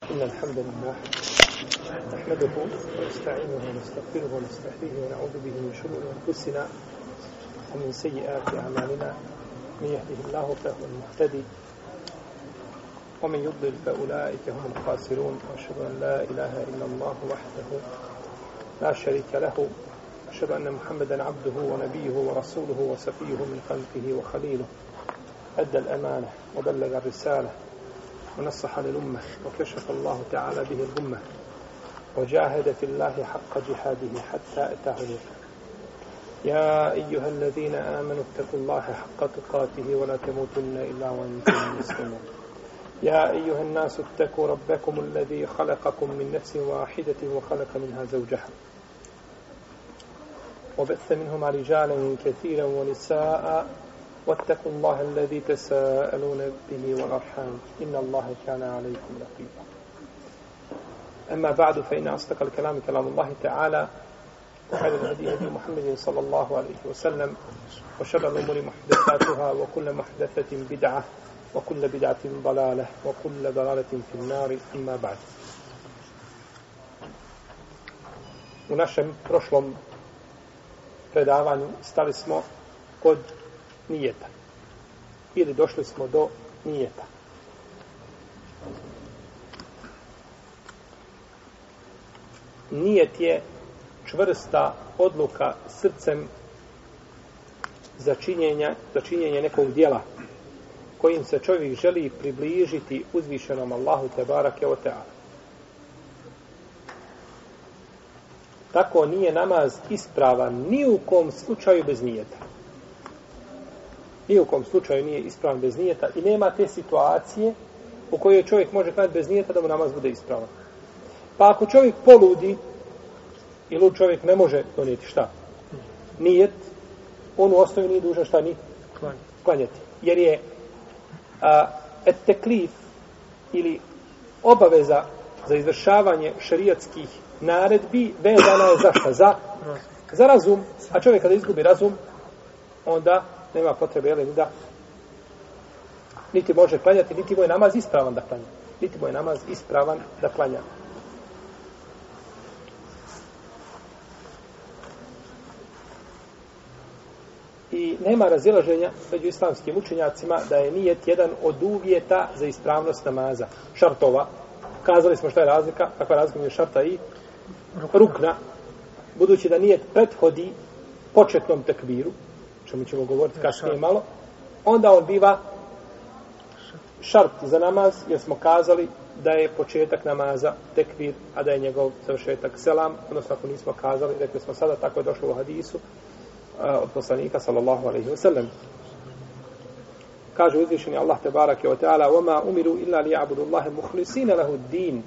إن الحمد لله نحمده ونستعينه ونستغفره ونستهديه ونعوذ به من شرور أنفسنا ومن سيئات أعمالنا. من يهده الله فهو المهتدي ومن يضلل فأولئك هم الخاسرون. وأشهد أن لا إله إلا الله وحده لا شريك له. أشهد أن محمدا عبده ونبيه ورسوله وسفيه من خلقه وخليله. أدى الأمانة وبلغ الرسالة. ونصح للأمة وكشف الله تعالى به الأمة وجاهد في الله حق جهاده حتى أتاه اليقين. يا أيها الذين آمنوا اتقوا الله حق تقاته ولا تموتن إلا وأنتم مسلمون. يا أيها الناس اتقوا ربكم الذي خلقكم من نفس واحدة وخلق منها زوجها. وبث منهما رجالا كثيرا ونساء واتقوا الله الذي تساءلون به والأرحام. إن الله كان عليكم رقيبا. أما بعد فإن أصدق الكلام كلام الله تعالى وخير الهدي هدي محمد صلى الله عليه وسلم وشر الأمور محدثاتها وكل محدثة بدعة وكل بدعة ضلالة وكل ضلالة في النار. أما بعد. U našem prošlom predavanju stali smo kod nijeta. Ili došli smo do nijeta. Nijet je čvrsta odluka srcem za činjenje, za činjenje nekog dijela kojim se čovjek želi približiti uzvišenom Allahu te barake o teala. Tako nije namaz ispravan ni u kom slučaju bez nijeta. Ni u kom slučaju nije ispravan bez nijeta i nema te situacije u kojoj čovjek može klanjati bez nijeta da mu namaz bude ispravan. Pa ako čovjek poludi i lud čovjek ne može donijeti šta? Nijet, on u osnovi nije dužan šta ni klanjati. Jer je a, et teklif ili obaveza za izvršavanje šarijatskih naredbi vezana je za šta? Za, za razum. A čovjek kada izgubi razum, onda nema potrebe, jel, da niti može klanjati, niti mu je namaz ispravan da klanja. Niti mu je namaz ispravan da klanja. I nema razilaženja među islamskim učenjacima da je nijet jedan od uvjeta za ispravnost namaza. Šartova. Kazali smo šta je razlika, kakva je razlika među šarta i rukna. Budući da nijet prethodi početnom tekbiru, čemu ćemo govoriti kasnije malo, onda on biva šart za namaz, jer smo kazali da je početak namaza tekbir, a da je njegov završetak selam, odnosno ako nismo kazali, rekli smo sada, tako je došlo u hadisu, od poslanika sallallahu alaihi wa sallam. Kaže uzvišeni Allah te barake wa ta'ala وَمَا umiru illa li abudu Allahe muhlisina lahu din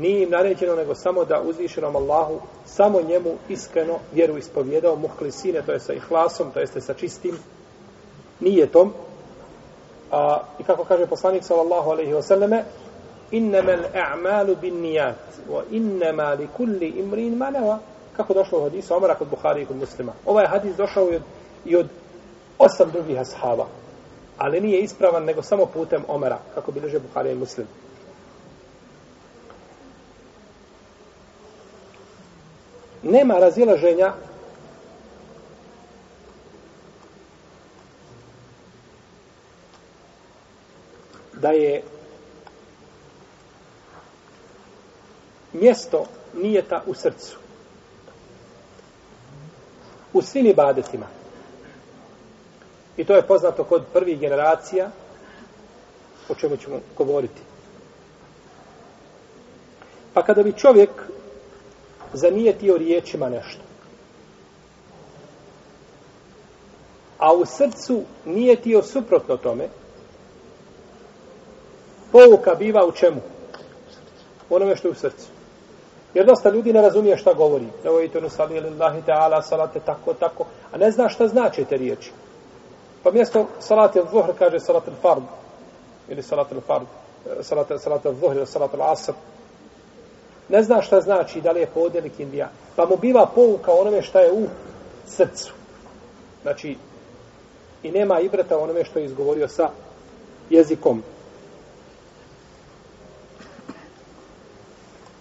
nije im naređeno nego samo da uzvišenom Allahu samo njemu iskreno vjeru ispovjedao muhlisine, to je sa ihlasom, to jeste sa čistim nijetom. A, I kako kaže poslanik sallallahu alaihi wa sallame innama al-a'malu bin nijat wa innama li kulli imrin manava kako došlo u hadisu Omara kod Buhari i kod muslima. Ovaj hadis došao i od, i od osam drugih ashaba. Ali nije ispravan nego samo putem Omara, kako bilježe Buhari i muslim. Nema razilaženja da je mjesto nijeta u srcu u svim ibadetima. I to je poznato kod prvih generacija, o čemu ćemo govoriti. Pa kada bi čovjek zanijetio riječima nešto, a u srcu nijetio suprotno tome, pouka biva u čemu? U onome što je u srcu. Jer dosta ljudi ne razumije šta govori. Evo i to nusali lillahi ta'ala, salate tako, tako. A ne zna šta znači te riječi. Pa mjesto salate il zuhr kaže salat al fard. Ili salat al fard. Salat, salat al zuhr ili salat al asr. Ne zna šta znači da li je podelik indija. Pa mu biva pouka onome šta je u srcu. Znači, i nema ibrata onome što je izgovorio sa jezikom.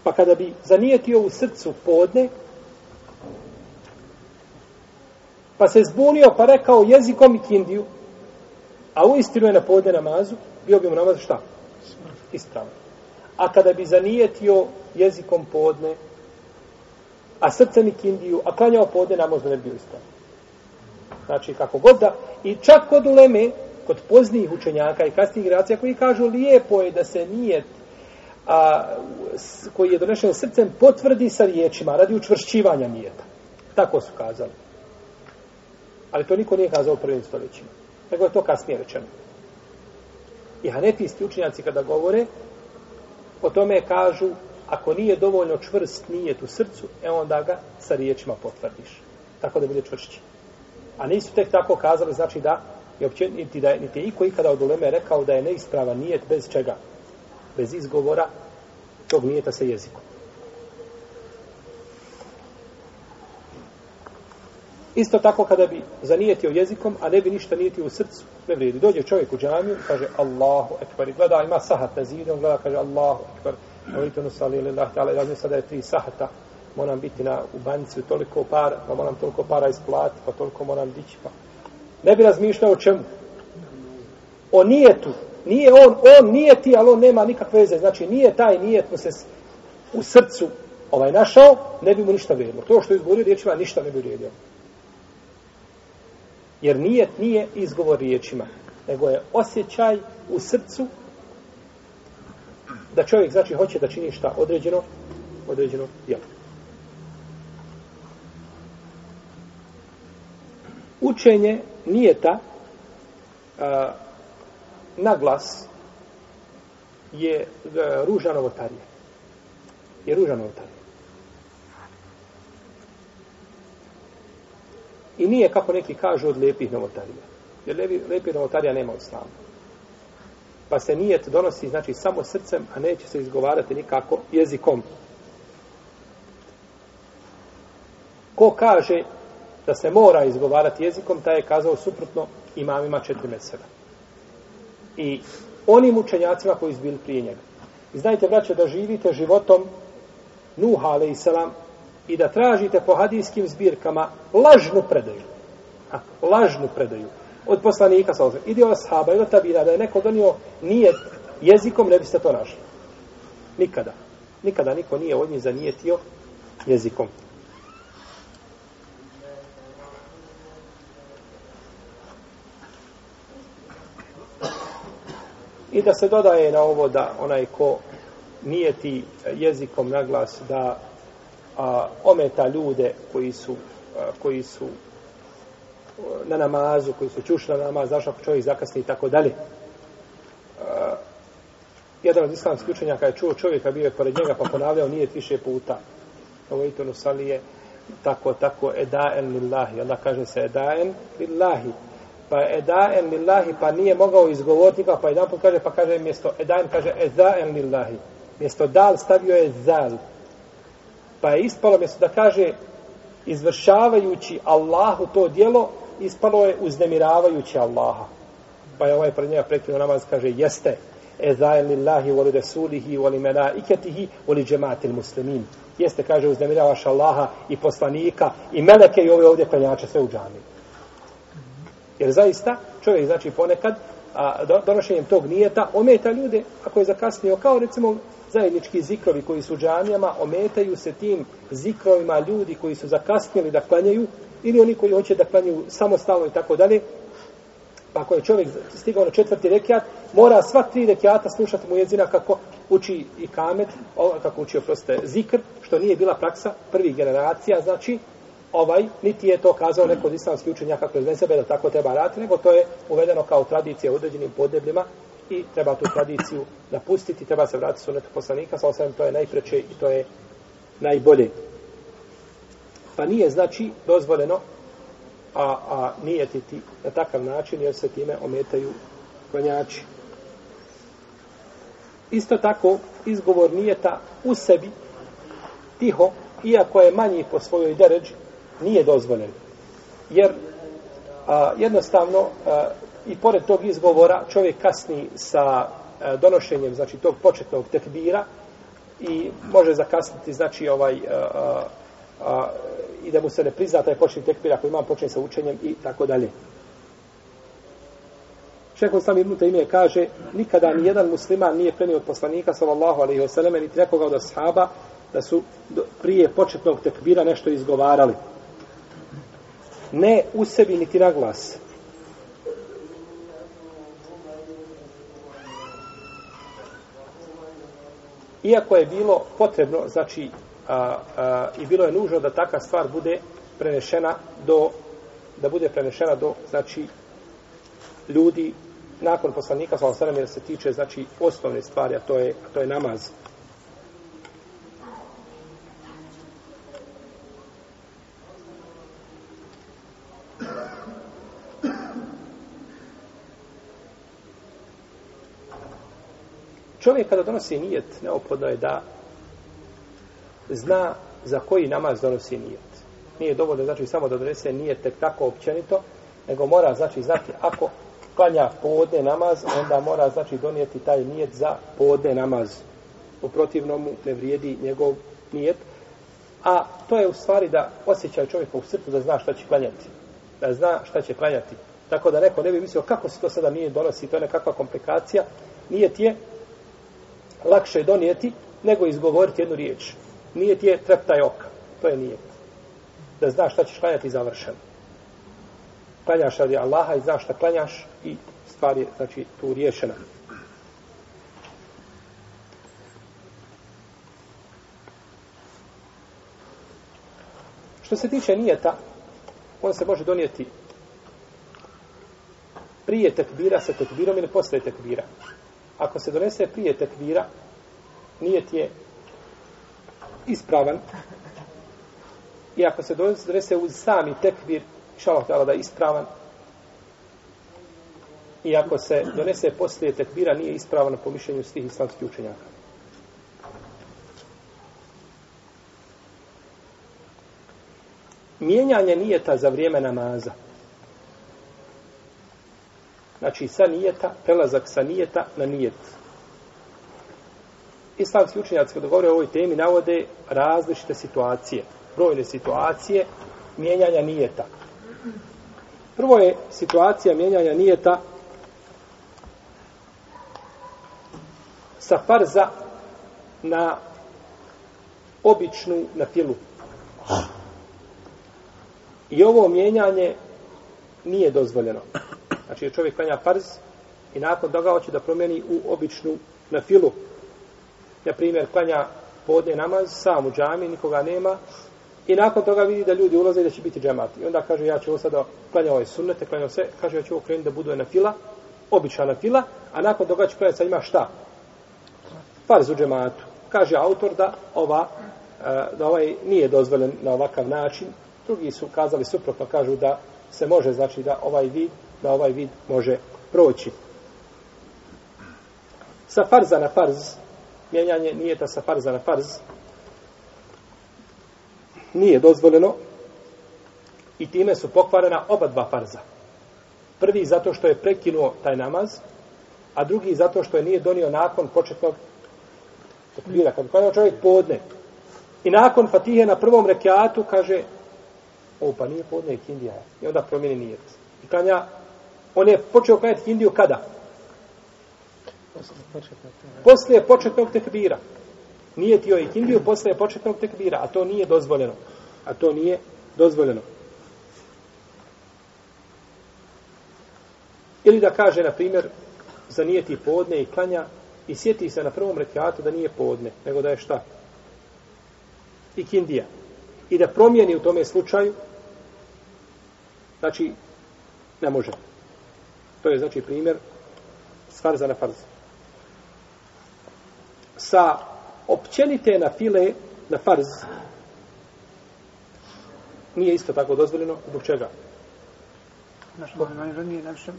Pa kada bi zanijetio u srcu podne, pa se zbunio pa rekao jezikom i kindiju, a u istinu je na podne namazu, bio bi mu namaz šta? Ispravno. A kada bi zanijetio jezikom podne, a srcem i kindiju, a klanjao podne, namaz ne bi bio ispravno. Znači, kako god da, i čak kod uleme, kod poznijih učenjaka i kasnijih generacija koji kažu lijepo je da se nijet a, koji je donešen srcem potvrdi sa riječima radi učvršćivanja nijeta. Tako su kazali. Ali to niko nije kazao u prvim stoljećima. Nego je to kasnije rečeno. I hanefisti učenjaci kada govore o tome kažu ako nije dovoljno čvrst nijet u srcu, e onda ga sa riječima potvrdiš. Tako da bude čvršći. A nisu tek tako kazali, znači da je opće, niti da niti je iko ikada od uleme rekao da je neispravan nijet bez čega? Bez izgovora tog nijeta sa jezikom. Isto tako kada bi zanijetio jezikom, a ne bi ništa nijetio u srcu, ne vrijedi. Dođe čovjek u džamiju, kaže Allahu ekber, i gleda, ima sahat na zidu, gleda, kaže Allahu ekber, molite ono sali ili Allah, ali razmišlja da je tri sahata, moram biti na, u banci toliko para, pa moram toliko para isplati, pa toliko moram dići, pa ne bi razmišljao o čemu. O nijetu. Nije on, on nijeti, ali on nema nikakve veze. Znači, nije taj nijet mu se u srcu ovaj našao, ne bi mu ništa vrijedilo. To što je izgovorio riječima, ništa ne bi vrijedilo. Jer nijet nije izgovor riječima, nego je osjećaj u srcu da čovjek znači hoće da čini šta određeno, određeno djelo. Učenje nijeta a, na glas je a, ruža novotarija. Je ruža novotarija. I nije, kako neki kažu, od lijepih novotarija. Jer lepi, lepi novotarija nema od slama. Pa se nijet donosi, znači, samo srcem, a neće se izgovarati nikako jezikom. Ko kaže da se mora izgovarati jezikom, taj je kazao suprotno imamima četiri mesela. I onim učenjacima koji izbili prije njega. I znajte, braće, da živite životom Nuh, ale i selam, i da tražite po hadijskim zbirkama lažnu predaju. A, lažnu predaju. Od poslanika, sa ozim, ili od sahaba, ili od tabira, da je neko donio nije jezikom, ne biste to našli. Nikada. Nikada niko nije od njih zanijetio jezikom. I da se dodaje na ovo da onaj ko nije ti jezikom naglas da a, ometa ljude koji su, a, koji su na namazu, koji su čušli na namaz, zašto ako čovjek zakasni i tako dalje. Jedan od islamskih učenjaka je čuo čovjeka, bio je pored njega, pa ponavljao nije više puta. Ovo je to tako, tako, edaen lillahi. Onda kaže se edaen lillahi pa edaen lillahi, pa nije mogao izgovoriti pa, pa jedan put kaže, pa kaže mjesto edaen, kaže edaen lillahi. Mjesto dal stavio je zal. Pa je ispalo mjesto da kaže izvršavajući Allahu to dijelo, ispalo je uznemiravajući Allaha. Pa je ovaj pred njega prekinuo namaz, kaže jeste edaen lillahi voli resulihi voli melaiketihi voli džematil muslimin. Jeste, kaže, uznemiravaš Allaha i poslanika i meleke i ove ovdje klanjače sve u džami. Jer zaista čovjek znači ponekad a, donošenjem tog nijeta ometa ljude ako je zakasnio kao recimo zajednički zikrovi koji su džamijama ometaju se tim zikrovima ljudi koji su zakasnili da klanjaju ili oni koji hoće da klanjaju samostalno i tako dalje. Pa ako je čovjek stigao na četvrti rekiat mora sva tri rekiata slušati mu jezina kako uči i kamet kako uči oproste zikr što nije bila praksa prvih generacija znači ovaj, niti je to kazao neko od islamskih učenjaka kroz sebe da tako treba raditi, nego to je uvedeno kao tradicija u određenim podnebljima i treba tu tradiciju napustiti, treba se vratiti sunetu poslanika, sa osvijem to je najpreće i to je najbolje. Pa nije znači dozvoljeno a, a nijetiti na takav način jer se time ometaju klanjači. Isto tako izgovor nijeta u sebi tiho, iako je manji po svojoj deređi, nije dozvoljen. Jer a, jednostavno a, i pored tog izgovora čovjek kasni sa a, donošenjem znači tog početnog tekbira i može zakasniti, znači, ovaj, a, a, i da mu se ne prizna taj početni tekbir ako imam počne sa učenjem i tako dalje. Šehol sam Ibn Taymiye kaže, nikada ni jedan musliman nije prenio od poslanika, sallallahu alaihi wasallam, niti nekoga od ashaba, da su prije početnog tekbira nešto izgovarali. Ne u sebi, niti na glas. Iako je bilo potrebno, znači, a, a, i bilo je nužno da taka stvar bude prenešena do, da bude prenešena do, znači, ljudi nakon poslanika sa osanem jer se tiče znači osnovne stvari a to je a to je namaz Čovjek kada donosi nijet, neophodno je da zna za koji namaz donosi nijet. Nije dovoljno znači samo da donese nijet tek tako općenito, nego mora znači znati ako klanja podne namaz, onda mora znači donijeti taj nijet za podne namaz. U protivnom mu ne vrijedi njegov nijet. A to je u stvari da osjeća čovjek u srcu da zna šta će klanjati. Da zna šta će klanjati. Tako da neko ne bi mislio kako se to sada nije donosi, to je nekakva komplikacija. Nijet je lakše donijeti nego izgovoriti jednu riječ. Nijet je treptaj oka. To je nijet. Da znaš šta ćeš klanjati završeno klanjaš radi Allaha i znaš šta klanjaš i stvar je znači tu riješena. Što se tiče nijeta, on se može donijeti prije tekbira sa tekbirom ili posle tekbira. Ako se donese prije tekvira, nijet je ispravan. I ako se donese uz sami tekvir, šalak tala da je ispravan. I ako se donese poslije tekvira, nije ispravan po mišljenju svih islamskih učenjaka. Mijenjanje nijeta za vrijeme namaza. Znači, sa nijeta, prelazak sa nijeta na nijet. Islamski učenjaci, kada govore o ovoj temi, navode različite situacije, brojne situacije mijenjanja nijeta. Prvo je situacija mijenjanja nijeta sa farza na običnu na filu. I ovo mijenjanje nije dozvoljeno. Znači, čovjek klanja farz i nakon toga hoće da promijeni u običnu na filu. Na primjer, klanja podne namaz, sam u džami, nikoga nema, I nakon toga vidi da ljudi ulaze i da će biti džemat. I onda kaže, ja ću ovo sada klanjati ovaj sunnete, klanjati sve, kaže, ja ću ovo krenuti da budu na fila, obična na fila, a nakon toga će klanjati sa ima šta? Farz u džematu. Kaže autor da ova, e, da ovaj nije dozvoljen na ovakav način. Drugi su kazali suprotno, kažu da se može, znači da ovaj vid, da ovaj vid može proći. Sa farza na farz, mijenjanje nije ta sa farza na farz, nije dozvoljeno i time su pokvarena oba dva farza. Prvi zato što je prekinuo taj namaz, a drugi zato što je nije donio nakon početnog tekbira. Kad klanjao čovjek podne i nakon fatihe na prvom rekiatu kaže o pa nije podne kindija i onda promijeni nijet. I klanja, on je počeo klanjati kindiju kada? Poslije početnog tekbira nije tio i kindiju posle početnog tekbira, a to nije dozvoljeno. A to nije dozvoljeno. Ili da kaže, na primjer, zanijeti podne i klanja i sjeti se na prvom rekiatu da nije podne, nego da je šta? I kindija. I da promijeni u tome slučaju, znači, ne može. To je, znači, primjer s farza na farza. Sa općenite na file, na farz, nije isto tako dozvoljeno. Zbog čega? Naš moj ranije našem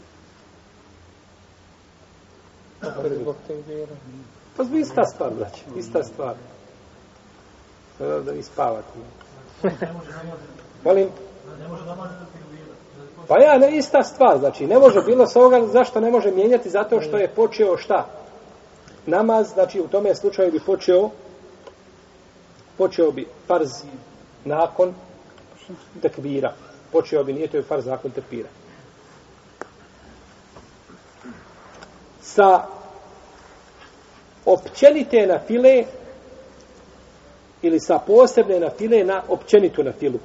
Pa zbog ista stvar, braći. Ista stvar. Da vi spavate. Molim? Pa ja, ne, ista stvar. Znači, ne može bilo s ovoga, zašto ne može mijenjati? Zato što je počeo šta? namaz, znači u tome slučaju bi počeo počeo bi farz nakon tekbira. Počeo bi, nije to je farz nakon tekbira. Sa općenite na file ili sa posebne na file na općenitu na filu.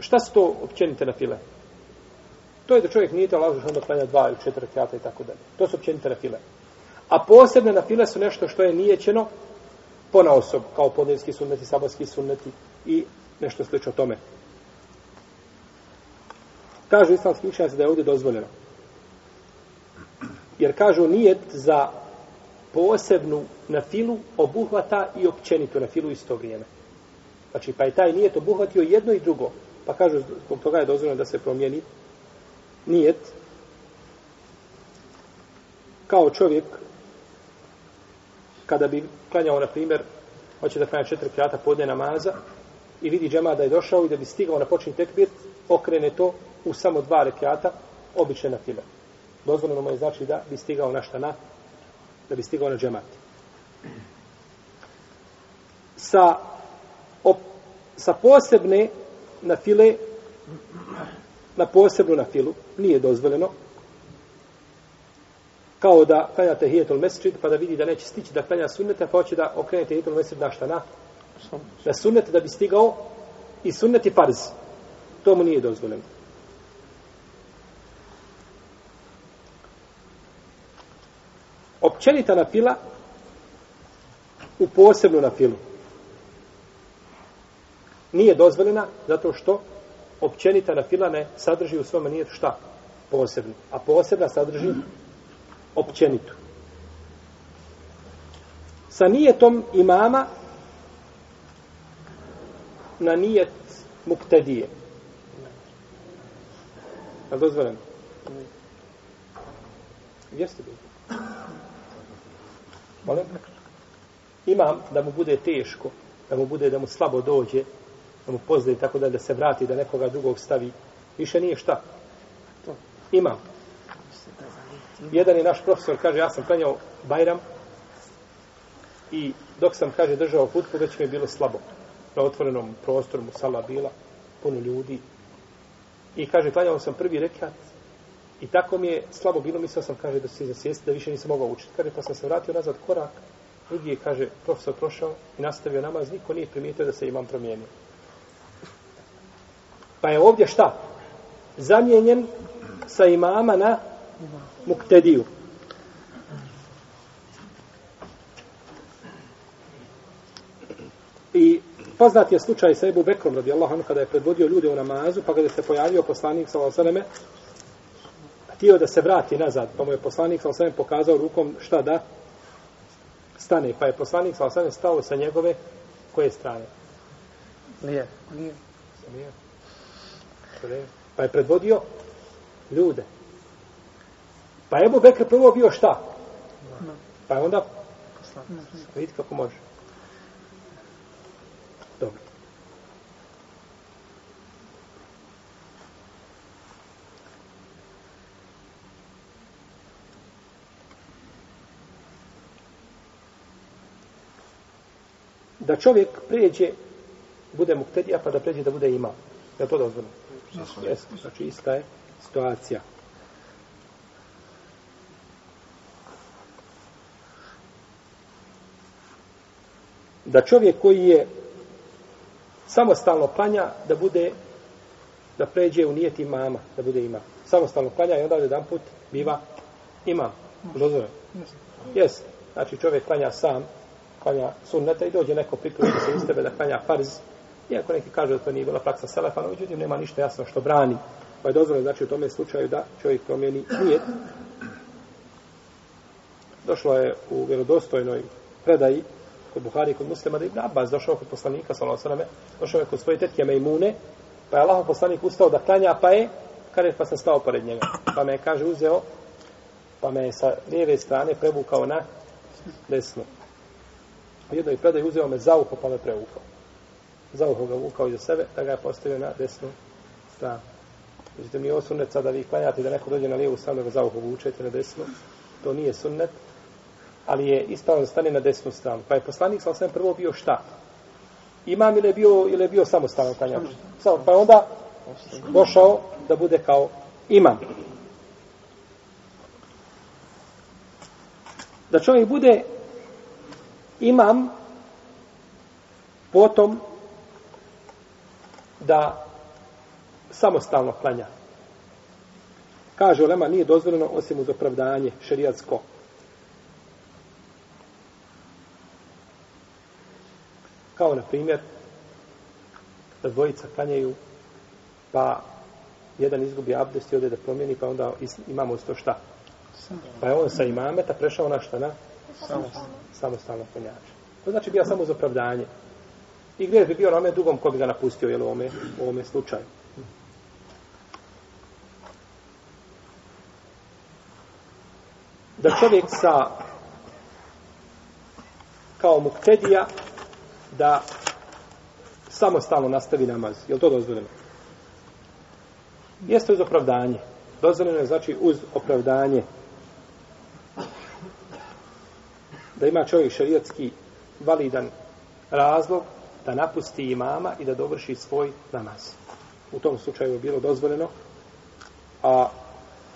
Šta su to općenite na file? To je da čovjek nije to lažno da klanja dva ili četiri kjata i tako dalje. To su općenite na file. A posebne na file su nešto što je nijećeno po na osob, kao podnevski sunneti, sabarski sunneti i nešto slično tome. Kažu islamski učenjaci da je ovdje dozvoljeno. Jer kažu nijet za posebnu na filu obuhvata i općenitu na filu isto vrijeme. Znači, pa je taj nijet obuhvatio jedno i drugo. Pa kažu, zbog toga je dozvoljeno da se promijeni nijet kao čovjek kada bi klanjao, na primjer, hoće da klanja četiri kjata podne namaza i vidi džema da je došao i da bi stigao na počin tekbir, okrene to u samo dva rekiata, obične na file. Dozvoljeno mu je znači da bi stigao na šta na, da bi stigao na džemat. Sa, op, sa posebne na file, na posebnu na filu, nije dozvoljeno, kao da klanjate hijetul mesečid, pa da vidi da neće stići da klanja sunnete, pa hoće da okrenete hijetul mesečid na šta na? Na sunnete da bi stigao i sunnet je farz. To mu nije dozvoljeno. Općenita na fila u posebnu na filu nije dozvoljena zato što općenita nafila ne sadrži u svome nijetu šta? Posebno. A posebna sadrži općenitu. Sa nijetom imama na nijet muktedije. A dozvoljeno? Gdje ste bili? Molim? Imam da mu bude teško, da mu bude, da mu slabo dođe, da mu tako da, da se vrati, da nekoga drugog stavi. Više nije šta? Ima. Jedan je naš profesor, kaže, ja sam klanjao Bajram i dok sam, kaže, držao hutbu, već mi je bilo slabo. Na otvorenom prostoru mu sala bila, puno ljudi. I kaže, klanjao sam prvi rekat i tako mi je slabo bilo, mislio sam, kaže, da se zasjesti, da više nisam mogao učiti. Kaže, pa sam se vratio nazad korak, drugi je, kaže, profesor prošao i nastavio namaz, niko nije primijetio da se imam promijenio. Pa je ovdje šta? Zamijenjen sa imama na muktediju. I poznat je slučaj sa Ebu Bekrom, radi Allah, kada je predvodio ljude u namazu, pa kada se pojavio poslanik sa Osaneme, htio da se vrati nazad, pa mu je poslanik sa Osaneme pokazao rukom šta da stane, pa je poslanik sa Osaneme stao sa njegove koje strane? Nije. Nije. Pa je predvodio ljude. Pa je Ebu Bekr prvo bio šta? Pa je onda vidite kako može. Dobro. Da čovjek pređe, bude muktedija, pa da pređe da bude imam. Je to dozvoljeno? Jeste. Znači, ista je situacija. da čovjek koji je samostalno klanja da bude da pređe u nijeti mama, da bude ima. Samostalno klanja i onda jedan put biva ima. Dozvoljeno? Jes. Znači čovjek klanja sam, klanja sunneta i dođe neko priključi se iz tebe da klanja farz. Iako neki kažu da to nije bila praksa selefa, no međutim nema ništa jasno što brani. Pa je dozvoljeno znači u tome slučaju da čovjek promijeni nijet. Došlo je u vjerodostojnoj predaji kod Buhari, kod muslima, da Ibn Abbas došao kod poslanika, sallallahu alejhi došao je kod svoje tetke Mejmune, pa je Allah poslanik ustao da klanja, pa je, kaže, pa sam stao pored njega. Pa me je, kaže, uzeo, pa me je sa lijeve strane prevukao na desno. U jednoj predaj uzeo me za uho, pa me prevukao. Za uho ga vukao iza sebe, da ga je postavio na desnu stranu. Međutim, nije ovo sunnet sada vi klanjate da neko dođe na lijevu stranu, da ga za uho vučete na desnu. To nije sunnet. ali je ispravno da stane na desnu stranu. Pa je poslanik sa osvijem prvo bio šta? Imam ili je bio, ili je bio samostalan klanjač? Samo, pa je onda došao da bude kao imam. Da čovjek bude imam potom da samostalno klanja. Kaže Olema, nije dozvoljeno osim uz opravdanje šerijatsko. Kao, na primjer, da dvojica klanjaju, pa jedan izgubi abdest i ode da promijeni, pa onda imamo isto šta. Pa je on sa imameta prešao na šta, na? Samostalno klanjače. To znači bija samo uz opravdanje. I grijeh bi bio na ome dugom ko bi ga napustio, jel u ome, u ome slučaju. Da čovjek sa kao muktedija da samostalno nastavi namaz. Je li to dozvoljeno? Jeste uz opravdanje. Dozvoljeno je znači uz opravdanje da ima čovjek šarijatski validan razlog da napusti imama i da dovrši svoj namaz. U tom slučaju je bilo dozvoljeno. A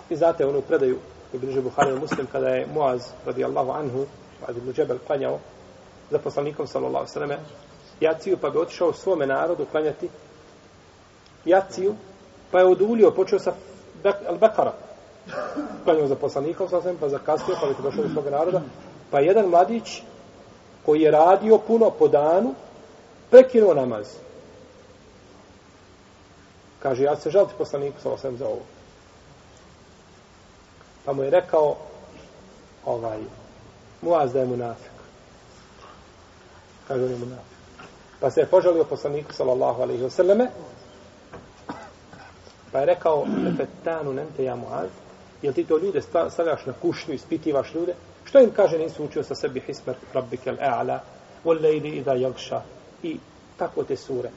vi znate onu predaju u bliže Buhari muslim kada je Muaz radijallahu anhu Muaz ibn Džebel klanjao za poslanikom sallallahu sallame jaciju pa bi otišao svome narodu klanjati jaciju pa je odulio počeo sa al-Bekara klanjao za poslanikom sallallahu pa zakasnio pa bi došao do svoga naroda pa jedan mladić koji je radio puno po danu prekinuo namaz. Kaže, ja se žaliti poslaniku sa osam za ovo. Pa mu je rekao, ovaj, muaz da je munafik. Kaže, on je munafik. Pa se je požalio poslaniku, sallallahu alaihi wasallame, pa je rekao, efetanu nente ja muaz, jel ti to ljude stavljaš na kušnju, ispitivaš ljude? Što im kaže, nisu učio sa sebi hismer, rabbikel e'ala, wal lejli i da jelša, i tako te sure.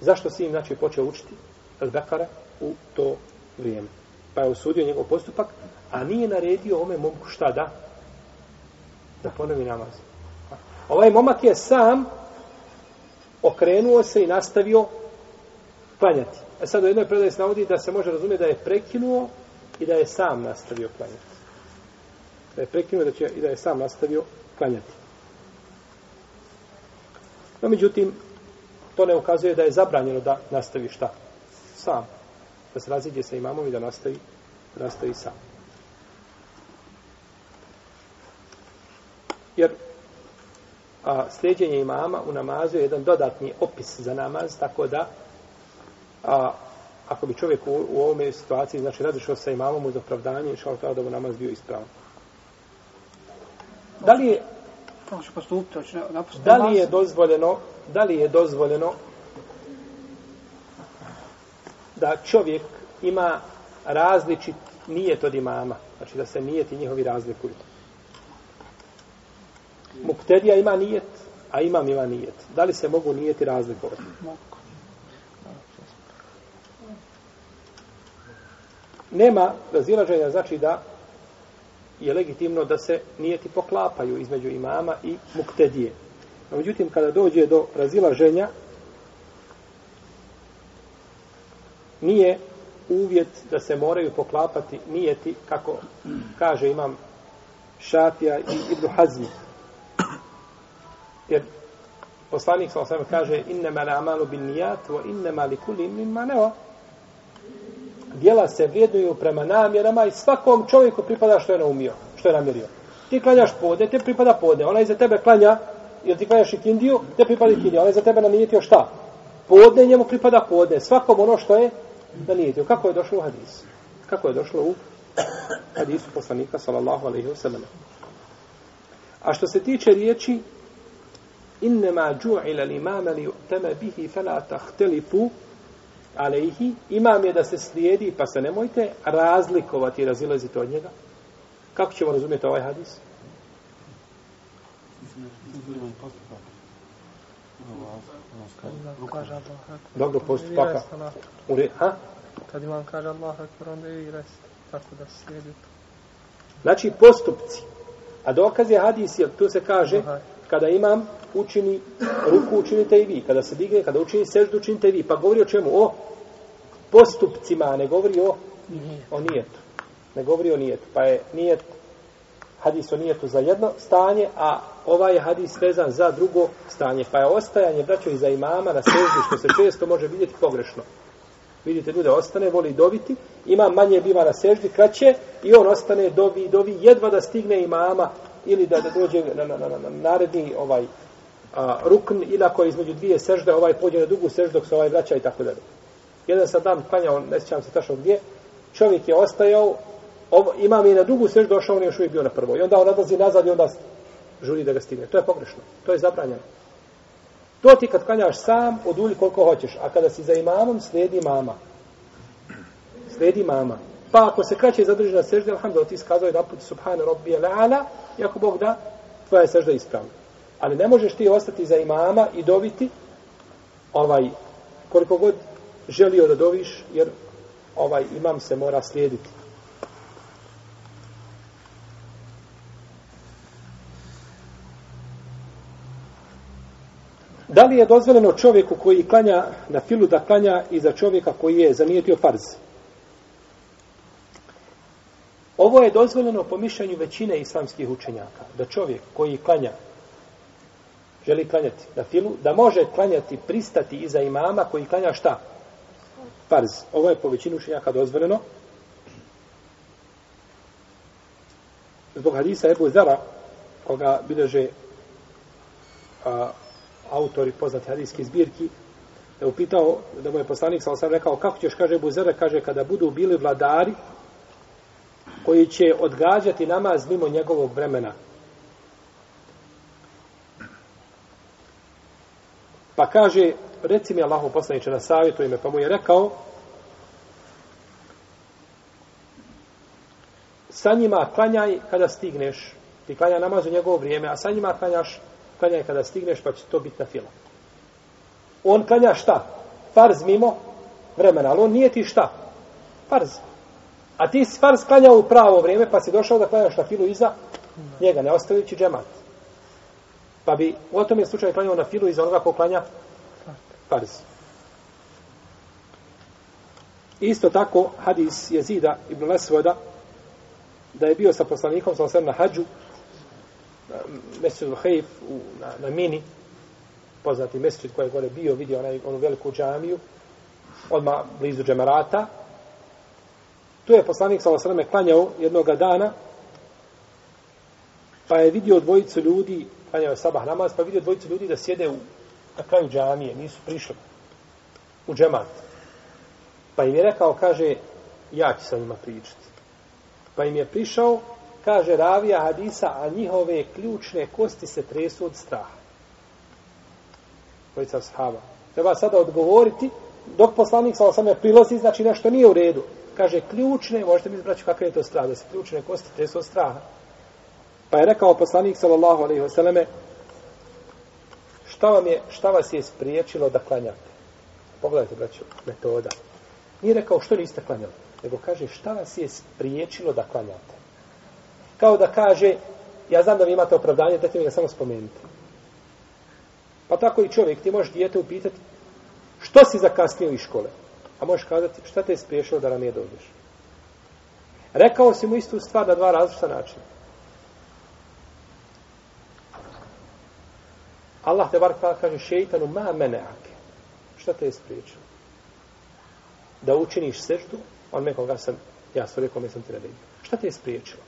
Zašto si im znači počeo učiti Al-Bekara u to vrijeme? Pa je usudio njegov postupak, a nije naredio ome momku šta da? Da ponovi namaz. Ovaj momak je sam okrenuo se i nastavio klanjati. A sad u jednoj predaji se navodi da se može razumjeti da je prekinuo i da je sam nastavio klanjati. Da je prekinuo da će, i da je sam nastavio klanjati. No, međutim, to ne ukazuje da je zabranjeno da nastavi šta? Sam. Da se raziđe sa imamom i da nastavi, da nastavi sam. Jer a, sljeđenje imama u namazu je jedan dodatni opis za namaz, tako da a, ako bi čovjek u, u ovome situaciji, znači razišao sa imamom uz opravdanje, išao tada da bi namaz bio ispravan. Da li je Kako će postupiti? Hoće napustiti da li je dozvoljeno da li je dozvoljeno da čovjek ima različit nijet od imama? Znači da se nijeti njihovi razlikuju. Muktedija ima nijet a imam ima nijet. Da li se mogu nijeti razlikovati? Nema razilaženja znači da je legitimno da se nijeti poklapaju između imama i muktedije. No, međutim, kada dođe do razilaženja, nije uvjet da se moraju poklapati nijeti, kako kaže imam Šafija i Ibnu Hazmi. Jer poslanik sa osam kaže innema la amalu bin nijat wa innema li kuli min maneva dijela se vrijednuju prema namjerama i svakom čovjeku pripada što je naumio, što je namjerio. Ti klanjaš pode, te pripada pode. Ona iza tebe klanja, jer ti klanjaš ikindiju, te pripada ikindiju. Ona iza tebe namijetio šta? Podne, njemu pripada podne. Svakom ono što je namijetio. Kako je došlo u hadisu? Kako je došlo u hadisu poslanika, sallallahu alaihi wa sallam. A što se tiče riječi, innema džu'ila l'imama li u'teme bihi fela tahtelifu alejhi, imam je da se slijedi, pa se nemojte razlikovati i razilaziti od njega. Kako ćemo razumjeti ovaj hadis? Dobro postupaka. U re, ha? Kad imam kaže Allah, onda i rest. Tako da slijedi to. Znači, postupci A dokaz je hadis, jer tu se kaže, Aha kada imam učini ruku, učinite i vi. Kada se digne, kada učini seždu, učinite i vi. Pa govori o čemu? O postupcima, a ne govori o, o nijetu. Ne govori o nijetu. Pa je nijet, hadis o nijetu za jedno stanje, a ovaj je hadis vezan za drugo stanje. Pa je ostajanje, braćo, i za imama na seždu, što se često može vidjeti pogrešno. Vidite, ljude ostane, voli dobiti, ima manje biva na seždi, kraće, i on ostane, dovi, dovi, jedva da stigne imama, ili da, da dođe na, na, na, na, na naredni ovaj a, rukn, ili ako je između dvije sežde, ovaj pođe na dugu seždu, dok se ovaj vraća i tako dalje. Jedan sam dan klanjao, ne sjećam se tačno gdje, čovjek je ostajao, ovo, imam i na dugu seždu došao, on je još uvijek bio na prvo. I onda on odlazi nazad i onda žuri da ga stigne. To je pogrešno. To je zabranjeno. To ti kad klanjaš sam, odulji koliko hoćeš. A kada si za imamom, slijedi mama. Slijedi mama. Pa ako se kraće zadrži na sežde, alhamdulillah, ti skazao je put subhana rabbi ala, i ako Bog da, tvoja je sežda ispravna. Ali ne možeš ti ostati za imama i dobiti ovaj, koliko god želio da doviš, jer ovaj imam se mora slijediti. Da li je dozvoljeno čovjeku koji klanja na filu da klanja i za čovjeka koji je zanijetio farz? Ovo je dozvoljeno po mišljenju većine islamskih učenjaka. Da čovjek koji klanja, želi klanjati na filu, da može klanjati, pristati iza imama koji klanja šta? Farz. Ovo je po većinu učenjaka dozvoljeno. Zbog hadisa Ebu Zara, koga bileže a, autori poznati hadijski zbirki, da je upitao, da mu je poslanik sam rekao, kako ćeš, kaže Ebu Zara, kaže, kada budu bili vladari, koji će odgađati namaz mimo njegovog vremena. Pa kaže, reci mi Allahu poslaniče na savjetu ime, pa mu je rekao, sa njima klanjaj kada stigneš, ti klanja namaz u njegovo vrijeme, a sa njima klanjaš, klanjaj kada stigneš, pa će to biti na fila. On klanja šta? Farz mimo vremena, ali on nije ti šta? Farz. A ti si farz klanjao u pravo vrijeme, pa si došao da klanjaš na filu iza njega, ne ostavljajući džemat. Pa bi u tom je slučaju klanjao na filu iza onoga ko klanja farz. Isto tako, hadis jezida ibn Lesvoda, da je bio sa poslanikom, sa osam na hađu, u Hejf, na, na mini, poznati mesečid koji je gore bio, vidio onaj, onu veliku džamiju, odmah blizu džemerata, Tu je poslanik sa osrame klanjao jednog dana, pa je vidio dvojicu ljudi, klanjao je sabah namaz, pa je vidio dvojicu ljudi da sjede u, na kraju džamije, nisu prišli u džemat. Pa im je rekao, kaže, ja ću sa njima pričati. Pa im je prišao, kaže ravija hadisa, a njihove ključne kosti se tresu od straha. Dvojica sahaba. Treba sada odgovoriti, dok poslanik sa osrame prilazi, znači nešto nije u redu kaže ključne, možete mi izbraći kakve je to strah, da se ključne kosti tresu od straha. Pa je rekao poslanik sallallahu alejhi ve selleme šta vam je, šta vas je spriječilo da klanjate? Pogledajte, braćo, metoda. Nije rekao što niste klanjali, nego kaže šta vas je spriječilo da klanjate. Kao da kaže, ja znam da vi imate opravdanje, dajte mi ga samo spomenuti. Pa tako i čovjek, ti možeš dijete upitati, što si zakasnio iz škole? A možeš kazati, šta te je spriješilo da ranije dođeš? Rekao si mu istu stvar na dva različita načina. Allah te bar kaže šeitanu ma meneake. Šta te je spriječilo? Da učiniš seždu, on me koga sam, ja sam rekao, me sam ti naredio. Šta te je spriječilo?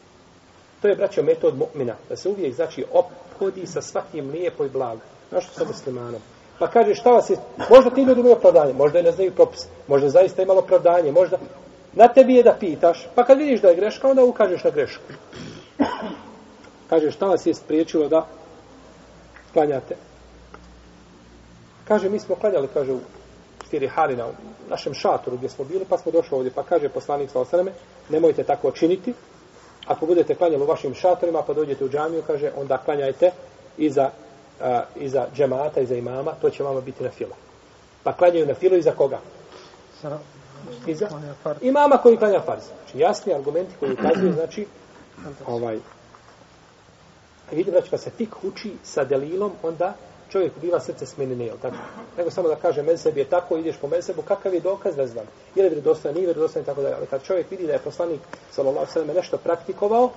To je, braćo, metod mu'mina. Da se uvijek, znači, ophodi sa svakim lijepo i blago. Znaš što sa muslimanom? Pa kaže šta vas je, možda ti ljudi imaju opravdanje, možda je ne znaju propis, možda zaista imalo opravdanje, možda na tebi je da pitaš, pa kad vidiš da je greška, onda ukažeš na grešku. Kaže šta vas je spriječilo da klanjate? Kaže mi smo klanjali, kaže u štiri Halina, u našem šatoru gdje smo bili, pa smo došli ovdje, pa kaže poslanik sa osaname, nemojte tako činiti, ako budete klanjali u vašim šatorima, pa dođete u džamiju, kaže, onda klanjajte iza a, iza džemata, iza imama, to će vama biti na filu. Pa klanjaju na filu iza koga? Iza imama koji klanja farz. Znači jasni argumenti koji ukazuju, znači, ovaj, A vidi, brać, kad se fik uči sa delilom, onda čovjek biva srce smenine, jel tako? Nego samo da kaže, mezheb je tako, ideš po mezhebu, kakav je dokaz, ne znam. Je li vjerodostojan, nije vjerodostojan i tako dalje. Ali kad čovjek vidi da je poslanik, sallallahu sallam, nešto praktikovao,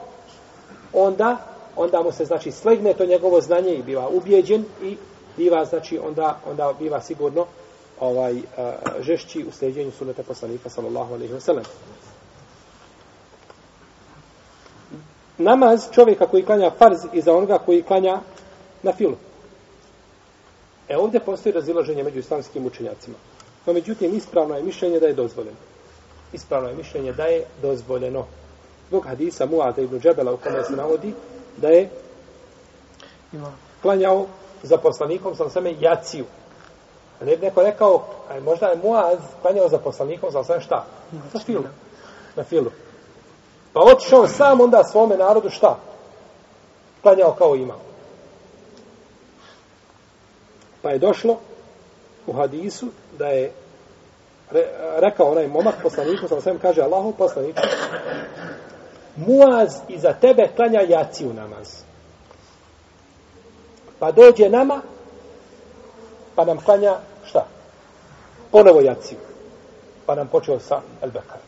onda, onda mu se, znači, slegne to njegovo znanje i biva ubjeđen i biva, znači, onda, onda biva sigurno ovaj, uh, žešći u sljeđenju suneta poslanika, sallallahu alejhi ve sellem. Namaz čovjeka koji klanja farz i za onoga koji klanja na filu. E ovdje postoji razilaženje među islamskim učenjacima. No međutim, ispravno je mišljenje da je dozvoljeno. Ispravno je mišljenje da je dozvoljeno. Zbog hadisa Muada ibn Džebela u kome se navodi da je klanjao za poslanikom sam same jaciju. A ne bi neko rekao, a možda je Muaz klanjao za poslanikom sam same šta? Na filu. Na filu. Pa otišao sam onda svome narodu šta? Klanjao kao imao. Pa je došlo u hadisu da je re, rekao onaj momak poslaniku, sam sam kaže Allahu poslaniku, Muaz iza tebe klanja jaciju namaz. Pa dođe nama, pa nam klanja šta? Ponovo jaciju. Pa nam počeo sa Elbekar.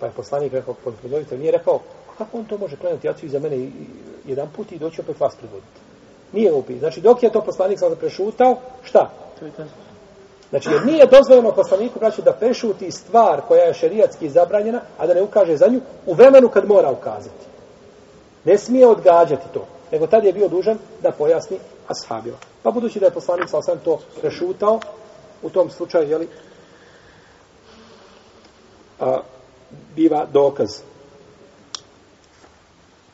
Pa je poslanik rekao, podvoditelj nije rekao, kako on to može klanjati jaciju iza mene jedan put i doći opet vas predvoditi. Nije upit. Znači, dok je to poslanik sam prešutao, šta? Znači, jer nije dozvoljeno poslaniku, braću, da prešuti stvar koja je šerijatski zabranjena, a da ne ukaže za nju u vremenu kad mora ukazati. Ne smije odgađati to. Nego tad je bio dužan da pojasni ashabima. Pa budući da je poslanik sa osam to prešutao, u tom slučaju, jeli, a, biva dokaz.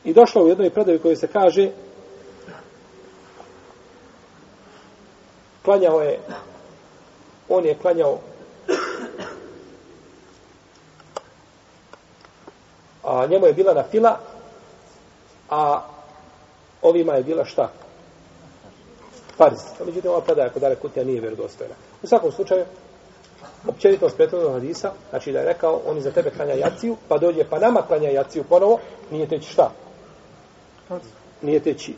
I došlo u jednoj predavi koji se kaže klanjao je on je klanjao a njemu je bila na fila a ovima je bila šta? Farz. A međutim, ova predaja kod Dare Kutija nije vjerodostojna. U svakom slučaju, općenito s prethodnog hadisa, znači da je rekao, oni za tebe klanja jaciju, pa dođe, pa nama klanja jaciju ponovo, nije teći šta? Nije teći.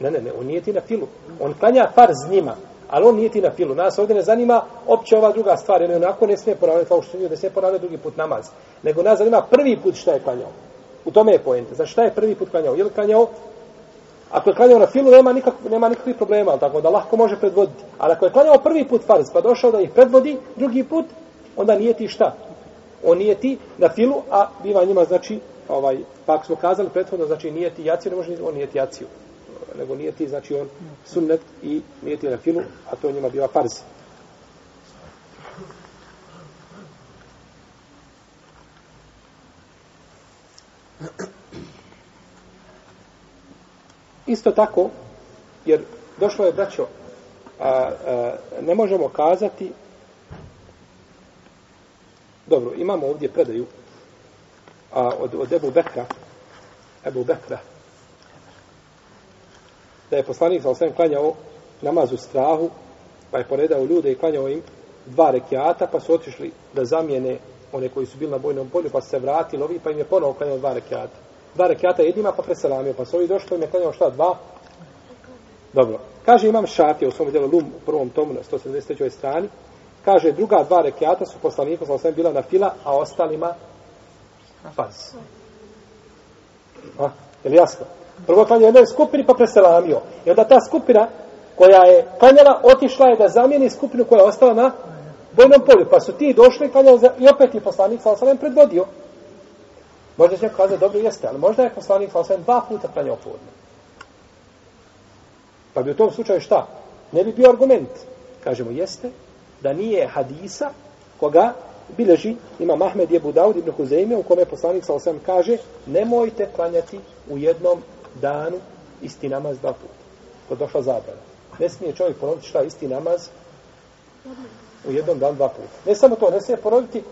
Ne, ne, ne, on nije ti na filu. On klanja farz njima, ali on nije ti na filu. Nas ovdje ne zanima opće ova druga stvar, jer onako ne smije ponavljati, kao što da se ponavlja drugi put namaz. Nego nas zanima prvi put šta je klanjao. U tome je pojenta. Znači šta je prvi put klanjao? Je li klanjao? Ako je klanjao na filu, nema, nikak, nema nikakvih problema, ali tako da lahko može predvoditi. Ali ako je klanjao prvi put farz, pa došao da ih predvodi drugi put, onda nije ti šta? On nije ti na filu, a biva njima, znači, ovaj, pa ako smo kazali prethodno, znači nije ti jaciju, ne može, on nije ti jaciju nego nije ti, znači on sunnet i nije ti na filu, a to njima biva farz. Isto tako, jer došlo je, braćo, a, a, ne možemo kazati, dobro, imamo ovdje predaju a, od, od Ebu Bekra, Ebu Bekra, da je poslanik sa osvijem klanjao namaz u strahu, pa je poredao ljude i klanjao im dva rekiata, pa su otišli da zamijene one koji su bili na bojnom polju, pa se vratili ovi, pa im je ponovo klanjao dva rekiata. Dva rekiata jednima, pa preselamio, pa su ovi došli, pa im je klanjao šta, dva? Dobro. Kaže, imam šafija u svom djelu Lum, u prvom tomu na 173. strani, kaže, druga dva rekiata su poslaniku sa osvijem bila na fila, a ostalima pas. A, je li jasno? Prvo klanjao jednoj skupini pa preselamio. I onda ta skupina koja je klanjala, otišla je da zamijeni skupinu koja je ostala na bojnom polju. Pa su ti došli i klanjali i opet je poslanik sa osalem predvodio. Možda će neko kazati, dobro jeste, ali možda je poslanik sa osalem dva puta klanjao podne. Pa bi u tom slučaju šta? Ne bi bio argument. Kažemo, jeste da nije hadisa koga bileži ima Mahmed Jebu Daud ibn Huzeyme u kome poslanik sa osam kaže nemojte klanjati u jednom danu isti namaz dva puta. To došla zabrana. Ne smije čovjek ponoviti šta isti namaz u jednom danu dva puta. Ne samo to, ne smije ponoviti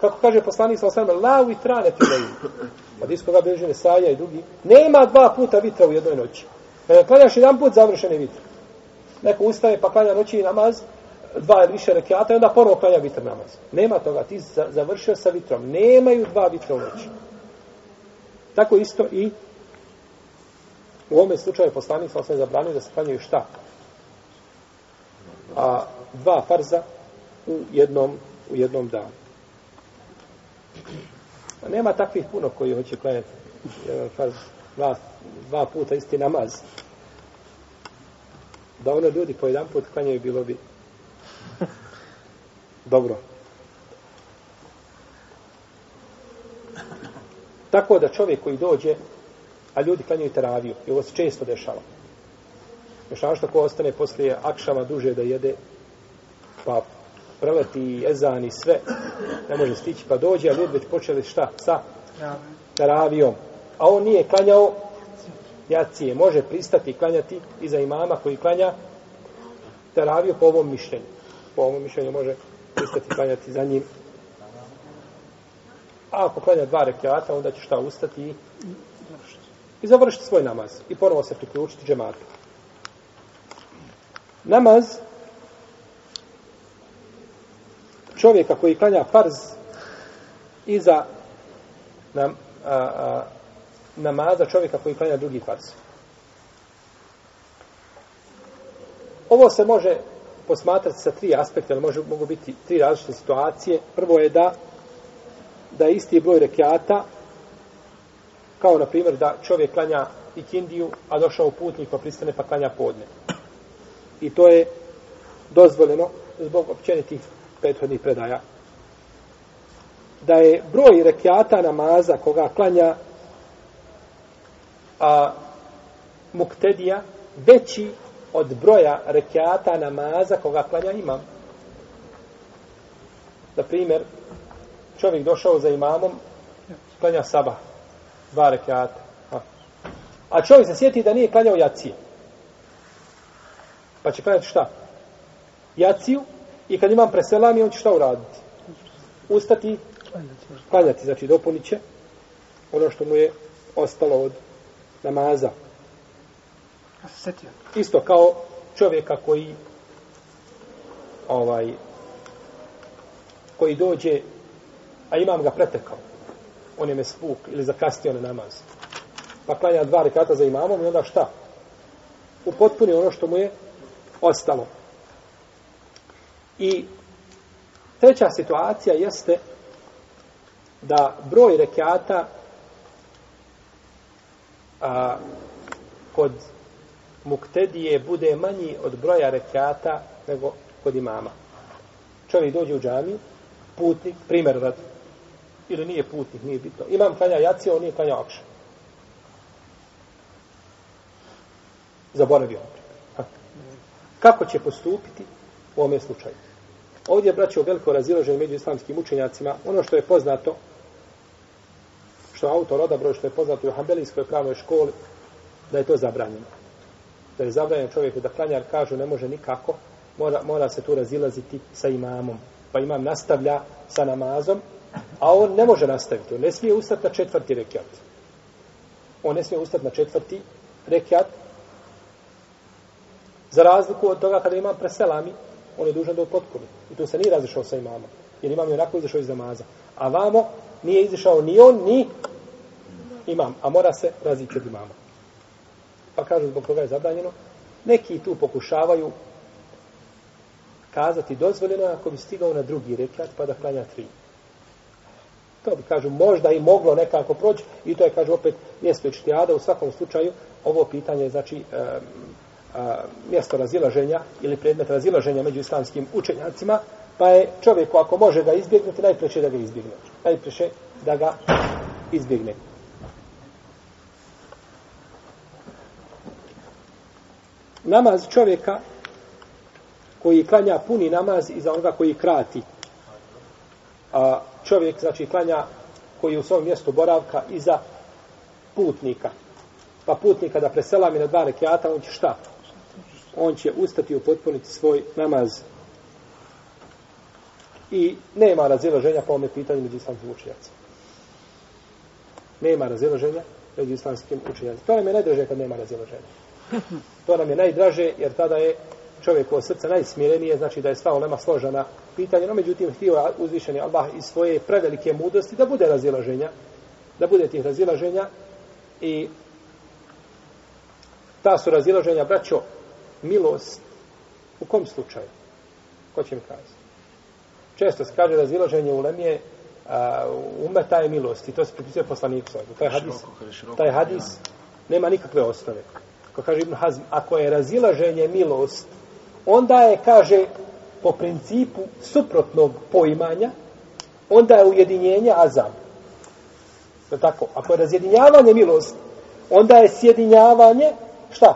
kako kaže poslanik sa osam lau i trane ti da idu. Od iskoga beže Nesaja i drugi. Nema dva puta vitra u jednoj noći. Kada klanjaš jedan put, završen je vitra. Neko ustaje pa klanja noći namaz, dva ili više rekiata i onda ponovo klanja vitr namaz. Nema toga, ti završio sa vitrom. Nemaju dva vitra u noći. Tako isto i U ovome slučaju poslanik sa osam zabranio da se klanjaju šta? A dva farza u jednom, u jednom danu. A nema takvih puno koji hoće klanjati jedan farz, dva, dva puta isti namaz. Da ono ljudi po jedan put klanjaju bilo bi dobro. Tako da čovjek koji dođe, a ljudi klanjaju teraviju, i ovo se često dešava. Još što ko ostane poslije akšama duže da jede, pa preleti ezan i sve, ne može stići, pa dođe, a ljudi već počeli šta? Sa teravijom. A on nije klanjao jacije. Može pristati i klanjati iza imama koji klanja teraviju po ovom mišljenju. Po ovom mišljenju može pristati i klanjati za njim A ako klanja dva rekiata, onda će šta ustati i, i završiti svoj namaz. I ponovo se priključiti džematu. Namaz čovjeka koji klanja farz iza nam, a, a, namaza čovjeka koji klanja drugi farz. Ovo se može posmatrati sa tri aspekta, ali može, mogu biti tri različite situacije. Prvo je da da je isti broj rekiata, kao na primjer da čovjek klanja ikindiju, a došao putnik pa pristane pa klanja podne. I to je dozvoljeno zbog općenitih prethodnih predaja. Da je broj rekiata namaza koga klanja a, muktedija veći od broja rekiata namaza koga klanja imam. Na primjer, čovjek došao za imamom, klanja saba, dva rekiata. A. a čovjek se sjeti da nije klanjao jacije. Pa će klanjati šta? Jaciju i kad imam preselami, on će šta uraditi? Ustati, klanjati, znači dopunit će ono što mu je ostalo od namaza. Isto kao čovjeka koji ovaj koji dođe a imam ga pretekao. On je mespuk ili zakastio na namaz. Pa klanja dva rekata za imamom i onda šta? U ono što mu je ostalo. I treća situacija jeste da broj rekata a, kod muktedije bude manji od broja rekata nego kod imama. Čovjek dođe u džamiju, putnik, primjer radi, ili nije putnik, nije bitno. Imam klanja jacija, on nije klanja akša. Zaboravio on. Kako će postupiti u ovome slučaju? Ovdje je braćo veliko razilaženje među islamskim učenjacima. Ono što je poznato, što autor odabro, što je poznato u Hanbelijskoj pravnoj školi, da je to zabranjeno. Da je zabranjeno čovjeku da klanjar kažu ne može nikako, mora, mora se tu razilaziti sa imamom. Pa imam nastavlja sa namazom, A on ne može nastaviti. On ne smije ustati na četvrti rekiat. On ne smije ustati na četvrti rekiat. Za razliku od toga kada ima preselami, on je dužan da upotpuni. I tu se nije razišao sa imamom. Jer imam je onako izašao iz namaza. A vamo nije izašao ni on, ni imam. A mora se razići od imama. Pa kažu zbog toga je zabranjeno. Neki tu pokušavaju kazati dozvoljeno ako bi stigao na drugi rekiat pa da klanja tri. To bi, kažu, možda i moglo nekako proći i to je, kažu, opet mjesto ištijada. U svakom slučaju, ovo pitanje je, znači, e, e, mjesto razilaženja ili predmet razilaženja među islamskim učenjacima, pa je čovjeku, ako može ga izbjegnuti, najpreće da ga izbjegne. Najpreće da ga izbjegne. Namaz čovjeka koji klanja puni namaz i za onoga koji krati. Čovjek, znači, klanja koji je u svom mjestu boravka iza putnika. Pa putnika da preselami na dva rekiata, on će šta? On će ustati i upotpuniti svoj namaz. I nema razilaženja po ome pitanju među islamskim učenjacima. Nema razilaženja među islamskim učenjacima. To nam je najdraže kad nema razilaženja. To nam je najdraže jer tada je čovjekovo srce najsmirenije, znači da je sva olema složena pitanje, no međutim htio uzvišeni Allah iz svoje prevelike mudrosti da bude razilaženja, da bude tih razilaženja i ta su razilaženja, braćo, milost, u kom slučaju? Ko će mi kazati? Često se kaže razilaženje u lemije, a, umeta je milost i to se pripisuje poslaniku sallallahu Taj hadis, taj hadis nema nikakve osnove. Ko kaže Ibn Hazm, ako je razilaženje milost, onda je, kaže, po principu suprotnog poimanja, onda je ujedinjenje azam. Je tako? Ako je razjedinjavanje milost, onda je sjedinjavanje, šta?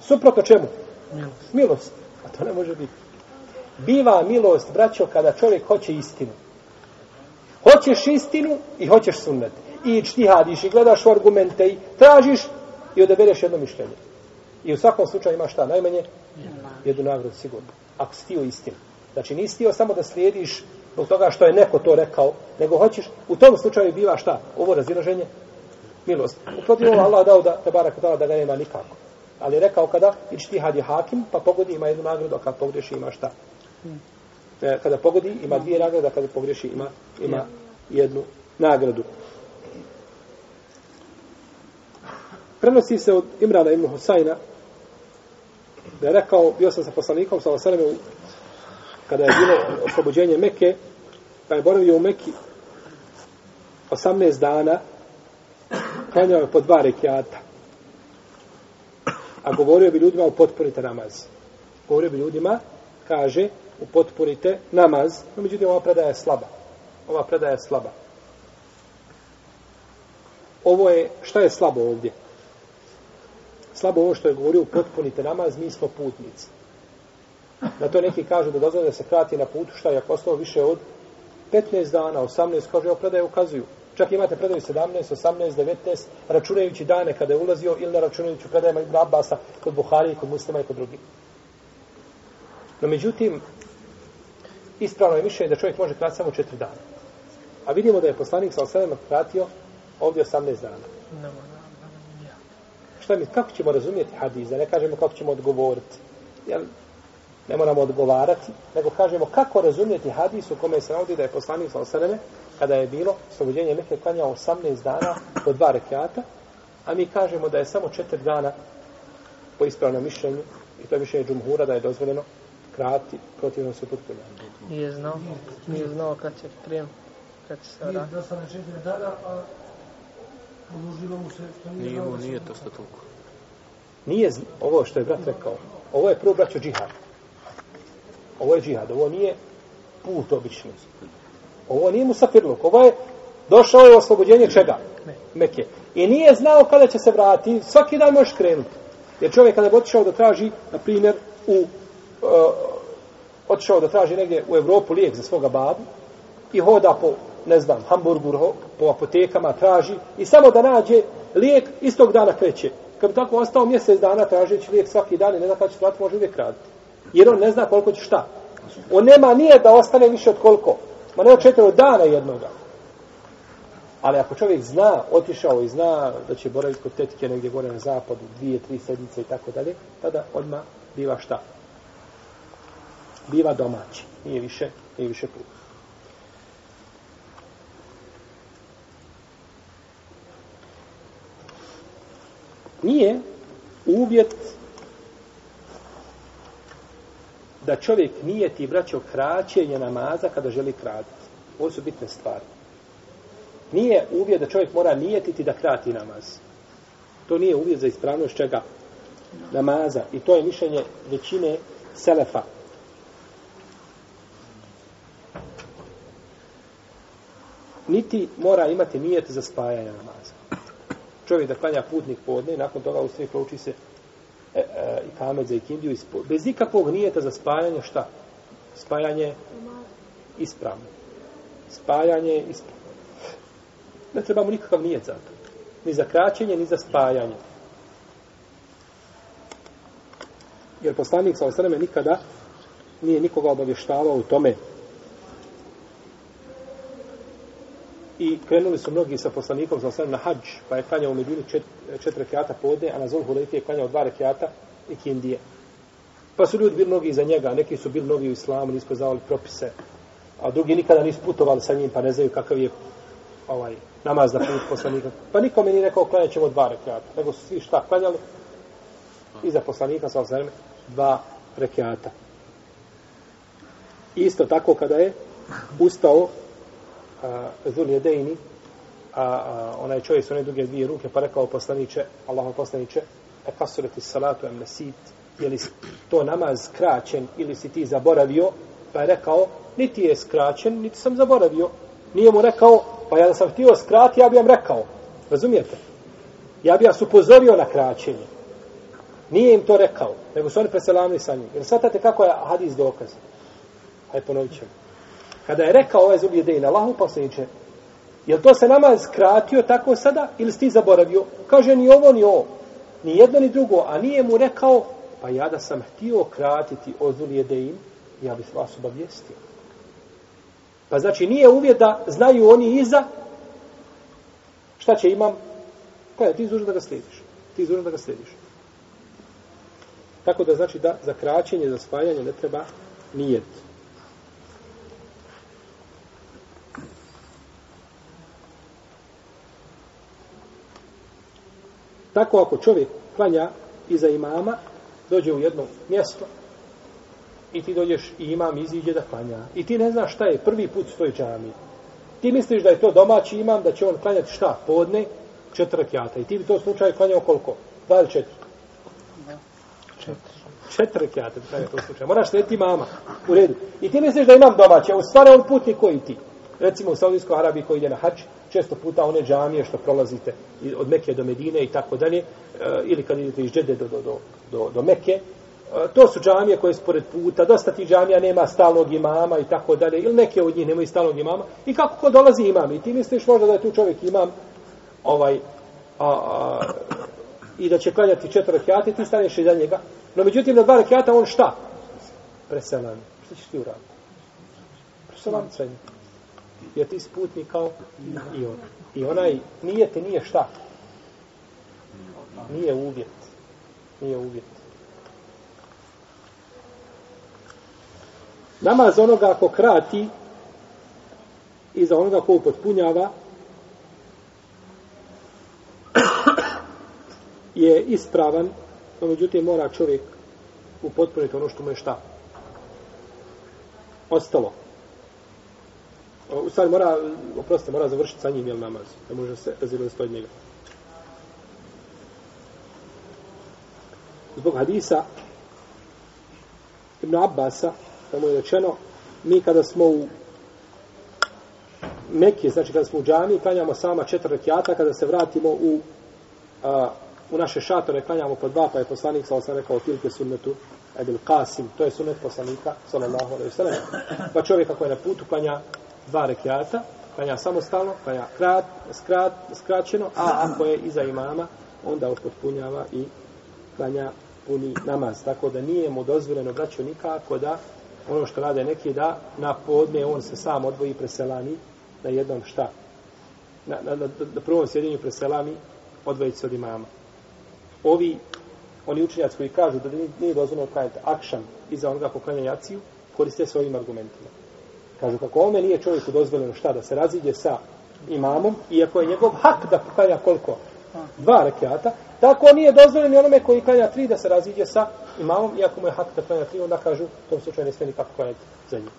Suprotno čemu? Milost. Milost. A to ne može biti. Biva milost, braćo, kada čovjek hoće istinu. Hoćeš istinu i hoćeš sunnet. I čtihadiš i gledaš u argumente i tražiš i odabereš jedno mišljenje. I u svakom slučaju imaš šta? Najmanje? Jednu nagradu sigurno. Ako si tio istinu. Znači nisi tio samo da slijediš zbog toga što je neko to rekao, nego hoćeš, u tom slučaju biva šta? Ovo razilaženje? Milost. U protivu Allah dao da, te barak da ga nema nikako. Ali je rekao kada ičtihad je hakim, pa pogodi ima jednu nagradu, a kad pogreši ima šta? E, kada pogodi ima dvije nagrade, a kada pogreši ima, ima jednu nagradu. Prenosi se od Imrana ibn Husajna da je rekao, bio sam sa poslanikom, sa Osaleme, kada je bilo oslobođenje Mekke, pa je boravio u Mekki 18 dana, klanjao je po dva rekiata, a govorio bi ljudima upotpunite namaz. Govorio bi ljudima, kaže, upotpunite namaz, no međutim ova predaja je slaba. Ova predaja je slaba. Ovo je, šta je slabo ovdje? Slabo ovo što je govorio potpunite namaz, mi smo putnici. Na to neki kažu da dozvore da se krati na putu, šta je ako ostalo više od 15 dana, 18, kaže, evo predaje ukazuju. Čak imate predaju 17, 18, 19, računajući dane kada je ulazio ili ne računajući predajama Ibn Abbasa kod Buhari, kod muslima i kod drugih. No međutim, ispravno je mišljenje da čovjek može krati samo 4 dana. A vidimo da je poslanik sa osadama kratio ovdje 18 dana. Šta mi, kako ćemo razumijeti hadis, da ne kažemo kako ćemo odgovoriti? Jel, ne moramo odgovarati, nego kažemo kako razumijeti hadis u kome se navodi da je poslanik sa osadama kada je bilo slobođenje Mekke klanjao 18 dana po dva rekiata, a mi kažemo da je samo 4 dana po ispravnom mišljenju, i to je mišljenje džumhura da je dozvoljeno krati protivno se potpunjanje. Nije znao, nije znao kad će krenuti, kad će se Nije vratiti. da sam četiri dana, a produžilo mu se... što Nije ovo nije to što toliko. Nije ovo što je brat rekao. Ovo je prvo braćo džihad. Ovo je džihad. Ovo nije put obični. Ovo nije musafirluk. Ovo je došao je oslobođenje čega? Meke. I nije znao kada će se vratiti. Svaki dan možeš krenuti. Jer čovjek kada bi otišao da traži, na primjer, u, uh, otišao da traži negdje u Evropu lijek za svoga babu i hoda po, ne znam, Hamburgu, ho- po apotekama, traži i samo da nađe lijek, istog dana kreće. Kad bi tako ostao mjesec dana tražeći lijek svaki dan i ne zna kada će platiti, može uvijek raditi. Jer on ne zna koliko će šta. On nema nije da ostane više od koliko. Ma ne od četiri dana jednoga. Ali ako čovjek zna, otišao i zna da će boraviti kod tetke negdje gore na zapadu, dvije, tri sedmice i tako dalje, tada odmah biva šta? Biva domaći. Nije više, nije više put. Nije uvjet da čovjek nije ti braćo kraćenje namaza kada želi kratiti. Ovo su bitne stvari. Nije uvjet da čovjek mora nijetiti da krati namaz. To nije uvjet za ispravnost čega? Namaza. I to je mišljenje većine selefa. Niti mora imati nijet za spajanje namaza. Čovjek da klanja putnik podne, nakon toga u sve prouči se e, e, i kamet za ikindiju, ispo- bez nikakvog nijeta za spajanje, šta? Spajanje ispravno. Spajanje ispravno. Ne trebamo nikakav nijet za to. Ni za kraćenje, ni za spajanje. Jer poslanik sa osreme nikada nije nikoga obavještavao u tome. I krenuli su mnogi sa poslanikom sa na hađ, pa je klanjao u Medini čet, četiri rekiata podne, a na Zul Hulejti je klanjao dva rekiata i kindije. Pa su ljudi bili mnogi iza njega, neki su bili mnogi u islamu, nisu poznavali propise, a drugi nikada nisu putovali sa njim, pa ne znaju kakav je ovaj namaz na put poslanika. Pa nikome nije rekao klanjat ćemo dva rekiata, nego su svi šta klanjali? iza poslanika sa osvrame dva rekiata. Isto tako kada je ustao Zul Jedejni, a, a, onaj čovjek s one duge dvije ruke, pa rekao poslaniće, Allaho poslaniće, e kasurati salatu em nesit, je li to namaz skraćen ili si ti zaboravio, pa je rekao, niti je skraćen, niti sam zaboravio. Nije mu rekao, pa ja da sam htio skrati, ja bi vam rekao. Razumijete? Ja bi vas upozorio na kraćenje. Nije im to rekao, nego su oni preselamili sa njim. Jer shvatate kako je hadis dokaz? Hajde ponovit ćemo. Kada je rekao ovaj zubi jedin, Allahu posljedniče, je to se nama skratio tako sada ili si ti zaboravio? Kaže ni ovo ni ovo. Ni jedno ni drugo. A nije mu rekao, pa ja da sam htio kratiti o zul jedin, ja bih vas obavijestio. Pa znači nije uvjet da znaju oni iza šta će imam pa koja ti izdužen da ga slijediš. Ti izdužen da ga slijediš. Tako da znači da za kraćenje, za spajanje ne treba nijet. Tako ako čovjek klanja iza imama, dođe u jedno mjesto i ti dođeš i imam iziđe da klanja. I ti ne znaš šta je prvi put svoj džami. Ti misliš da je to domaći imam, da će on klanjati šta? Podne, četiri rakijata. I ti bi to slučaj klanjao koliko? Dva ili četiri? Četiri. Četiri rakijata bi klanjao to slučaj. Moraš slediti mama. U redu. I ti misliš da imam domaće, a u stvari on putnik koji ti. Recimo u Saudijskoj Arabiji koji ide na hač, često puta one džamije što prolazite od Mekke do Medine i tako dalje, eh, ili kad idete iz Džede do, do, do, do, do Mekke, eh, to su džamije koje su pored puta, dosta ti džamija nema stalnog imama i tako dalje, ili neke od njih nemaju stalnog imama, i kako ko dolazi imam, i ti misliš možda da je tu čovjek imam, ovaj a, a, i da će klanjati četiri rekiata i ti staneš iza njega. No međutim, na dva rekiata on šta? Preselan. Šta ćeš ti uraditi? Preselan sve njega. Jer ti sputni kao i on. I onaj nije ti nije šta? Nije uvjet. Nije uvjet. Namaz onoga ko krati i za onoga ko upotpunjava je ispravan, no međutim mora čovjek upotpuniti ono što mu je šta. Ostalo. U stvari mora, oprostite, mora završiti sa njim jel namaz. Ne može se razilaziti od njega. Zbog hadisa Ibn Abbasa, tamo je rečeno, mi kada smo u Mekije, znači kada smo u džami, klanjamo sama četiri rekiata, kada se vratimo u a, u naše šatore klanjamo po dva, pa je poslanik sa sam rekao tilke sunnetu Edil Qasim, to je sunnet poslanika sallallahu alaihi sallam. Pa čovjek ako je na putu klanja dva rekiata, klanja samostalno, klanja krat, skrat, skraćeno, a ako je iza imama, onda upotpunjava i klanja puni namaz. Tako da nije mu dozvoljeno braćo nikako da ono što rade neki da na podne on se sam odvoji preselani na jednom šta? Na, na, na, na prvom sjedinju preselani odvojiti se od imama ovi, oni učenjaci koji kažu da nije dozvoljeno klanjati akšan iza onoga ko klanja jaciju, koriste svojim argumentima. Kažu kako ome nije čovjeku dozvoljeno šta da se raziđe sa imamom, iako je njegov hak da klanja koliko? Dva rekiata. Tako nije dozvoljeno onome koji klanja tri da se raziđe sa imamom, iako mu je hak da klanja tri, onda kažu u tom slučaju ne smije nikako klanjati za njim.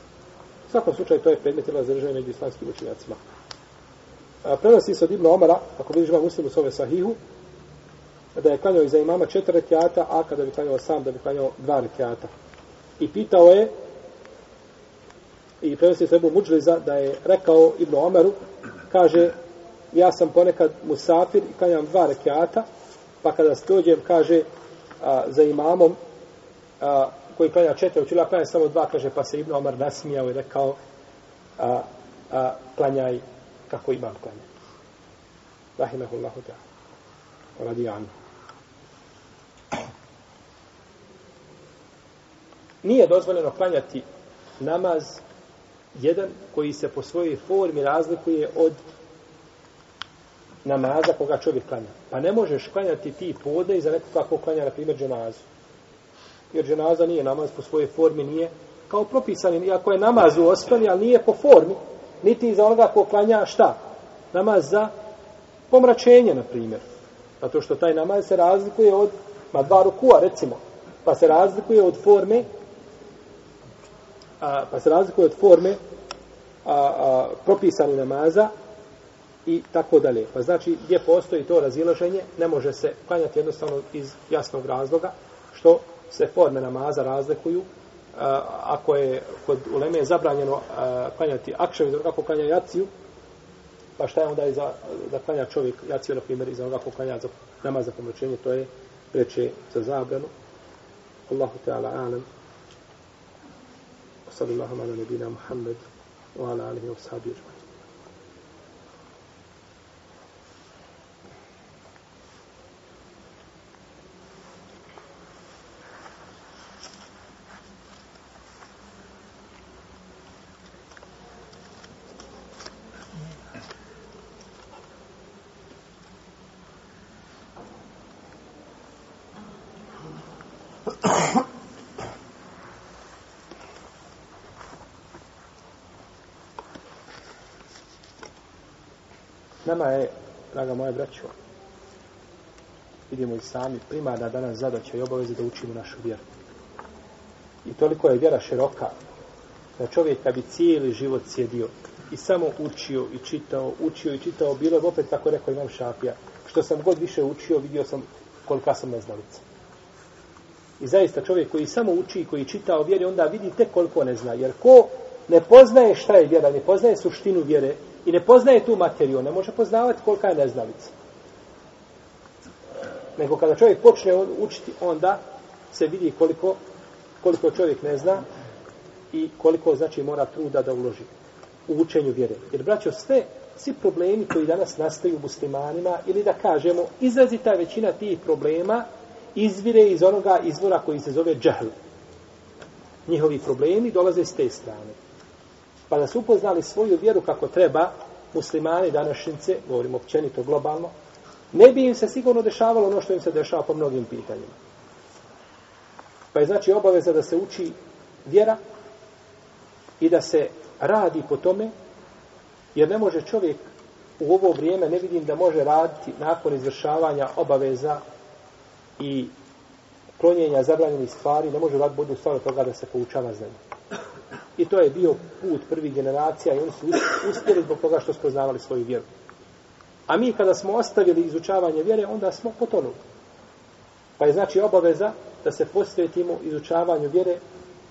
U svakom slučaju to je predmet ila zadržaja među islamskim učenjacima. Prenosi se od Ibnu Omara, ako vidiš ima muslimu s ove sahihu, da je klanjao iza imama četiri rekiata, a kada bi klanjao sam, da bi klanjao dva rekiata. I pitao je, i prenosi se Ebu Muđliza, da je rekao Ibnu Omeru, kaže, ja sam ponekad musafir i kanjam dva rekiata, pa kada dođem, kaže, a, za imamom, a, koji klanja četiri, učila klanja samo dva, kaže, pa se Ibnu Omer nasmijao i rekao, a, a, klanjaj kako imam klanja. Rahimahullahu ta'ala. Radi anhu. nije dozvoljeno klanjati namaz jedan koji se po svojoj formi razlikuje od namaza koga čovjek klanja. Pa ne možeš klanjati ti podne i za nekoga ko klanja, na primjer, dženazu. Jer dženaza nije namaz po svojoj formi, nije kao propisan, iako je namaz u osnovi, ali nije po formi, niti za onoga ko klanja šta? Namaz za pomračenje, na primjer. Zato što taj namaz se razlikuje od Ma dva rukua, recimo, pa se razlikuje od forme, a, pa se razlikuje od forme a, a, propisani namaza i tako dalje. Pa znači, gdje postoji to razilaženje, ne može se klanjati jednostavno iz jasnog razloga, što se forme namaza razlikuju, a, ako je kod uleme je zabranjeno a, klanjati akševi, kako klanja jaciju, pa šta je onda i za, da klanja čovjek jaciju, na primjer, i za onoga ko klanja za namaz za pomoćenje, to je preče za zabranu. Allahu Teala alam. Sallallahu ala nebina Muhammed wa ala alihi wa sahabi Nama je, draga moja braćo, vidimo i sami, primarna danas zadaća i obaveza da učimo našu vjeru. I toliko je vjera široka, da čovjek kad bi cijeli život sjedio i samo učio i čitao, učio i čitao, bilo je opet tako rekao imam šapija. Što sam god više učio, vidio sam kolika sam neznalica. I zaista čovjek koji samo uči i koji čita o vjeri, onda vidi tek koliko ne zna. Jer ko ne poznaje šta je vjera, ne poznaje suštinu vjere i ne poznaje tu materiju, ne može poznavati kolika je neznalica. Nego kada čovjek počne učiti, onda se vidi koliko, koliko čovjek ne zna i koliko znači mora truda da uloži u učenju vjere. Jer, braćo, sve, svi problemi koji danas nastaju muslimanima, ili da kažemo, izrazita većina tih problema izvire iz onoga izvora koji se zove džahl. Njihovi problemi dolaze s te strane. Pa da su upoznali svoju vjeru kako treba, muslimani današnjice, govorimo općenito globalno, ne bi im se sigurno dešavalo ono što im se dešava po mnogim pitanjima. Pa je znači obaveza da se uči vjera i da se radi po tome, jer ne može čovjek u ovo vrijeme, ne vidim da može raditi nakon izvršavanja obaveza i klonjenja zabranjenih stvari, ne može raditi budu stvar toga da se poučava znanje. I to je bio put prvih generacija i oni su uspjeli zbog toga što spoznavali svoju vjeru. A mi kada smo ostavili izučavanje vjere, onda smo potonuli. Pa je znači obaveza da se posvetimo izučavanju vjere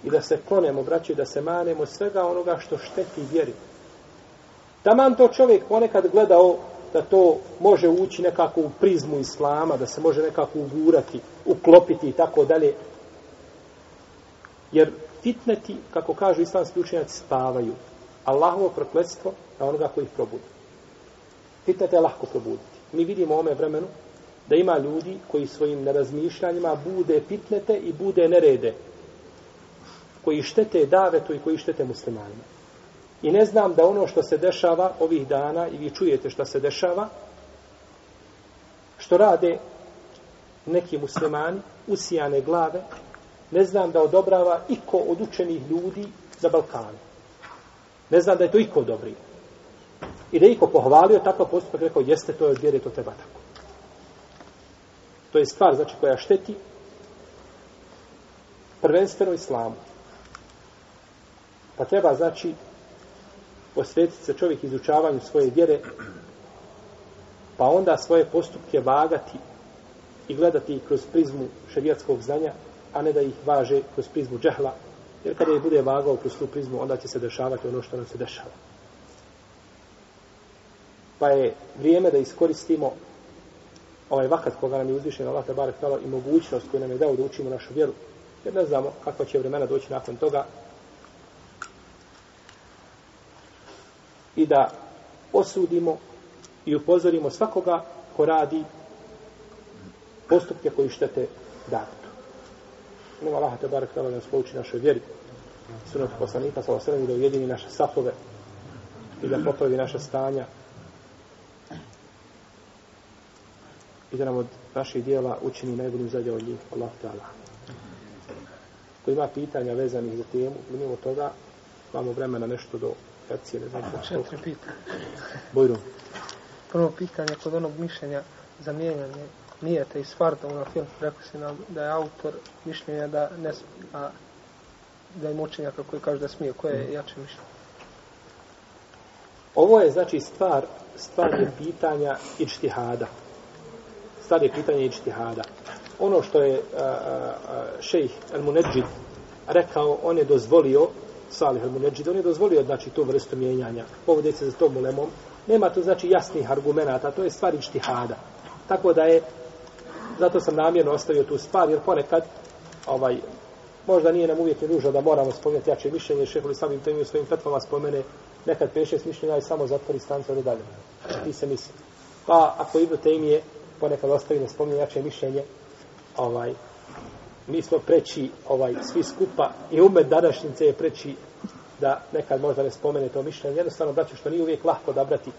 i da se klonemo, braći, da se manemo svega onoga što šteti vjeri. Taman to čovjek ponekad gledao da to može ući nekako u prizmu islama, da se može nekako ugurati, uklopiti i tako dalje. Jer fitneti, kako kažu islamski učenjaci, spavaju. Allahovo prokletstvo na onoga koji ih probudi. Fitnete je lahko probuditi. Mi vidimo u ome vremenu da ima ljudi koji svojim nerazmišljanjima bude fitnete i bude nerede. Koji štete davetu i koji štete muslimanima. I ne znam da ono što se dešava ovih dana, i vi čujete što se dešava, što rade neki muslimani, usijane glave, ne znam da odobrava iko od učenih ljudi za Balkanu. Ne znam da je to iko dobri. I da je iko pohvalio takav postupak, rekao, jeste, to je od vjere, to treba tako. To je stvar, znači, koja šteti prvenstveno islamu. Pa treba, znači, posvetiti se čovjek izučavanju svoje vjere, pa onda svoje postupke vagati i gledati kroz prizmu šerijatskog znanja, a ne da ih važe kroz prizmu džehla, jer kada je bude vagao kroz tu prizmu, onda će se dešavati ono što nam se dešava. Pa je vrijeme da iskoristimo ovaj vakat koga nam je uzvišen Allah te barek tala i mogućnost koju nam je dao da učimo našu vjeru, jer ne znamo kakva će vremena doći nakon toga i da osudimo i upozorimo svakoga ko radi postupke koji štete dati. Molim Allah te barek tala da nas pouči našoj vjeri. Sunet poslanika sa osrem da ujedini naše safove i da popravi naše stanja i da nam od naših dijela učini najboljim zadnje od njih. Allah ta'ala. Ko ima pitanja vezanih za temu, mimo toga, imamo vremena nešto do kacije, ne znam kako. Četiri pitanja. Bojrum. Prvo pitanje kod onog mišljenja za mijenjanje nijete iz farta na film, rekao si nam da je autor mišljenja da ne a da je mučenjaka koji kaže da smije, koje je jače mišljenje? Ovo je znači stvar, stvar je pitanja ičtihada. Stvar je pitanja ičtihada. Ono što je a, a, a, šejh El-Muneđid rekao, on je dozvolio, Salih El-Muneđid, on je dozvolio znači tu vrstu mijenjanja. Povode se za tom ulemom. Nema tu znači jasnih argumenata, to je stvar ičtihada. Tako da je, zato sam namjerno ostavio tu stvar, jer ponekad, ovaj, možda nije nam uvijek nužno da moramo spomenuti jače mišljenje, šeholi samim temiju svojim fetvama spomene nekad 5-6 mišljenja i samo zatvori stancu od dalje. Ti se misli. Pa ako Ibn Taymije ponekad ostavi na spomenu jače mišljenje, ovaj, mi smo preći ovaj, svi skupa i umet današnjice je preći da nekad možda ne spomene to mišljenje. Jednostavno, braću, što nije uvijek lahko da brati.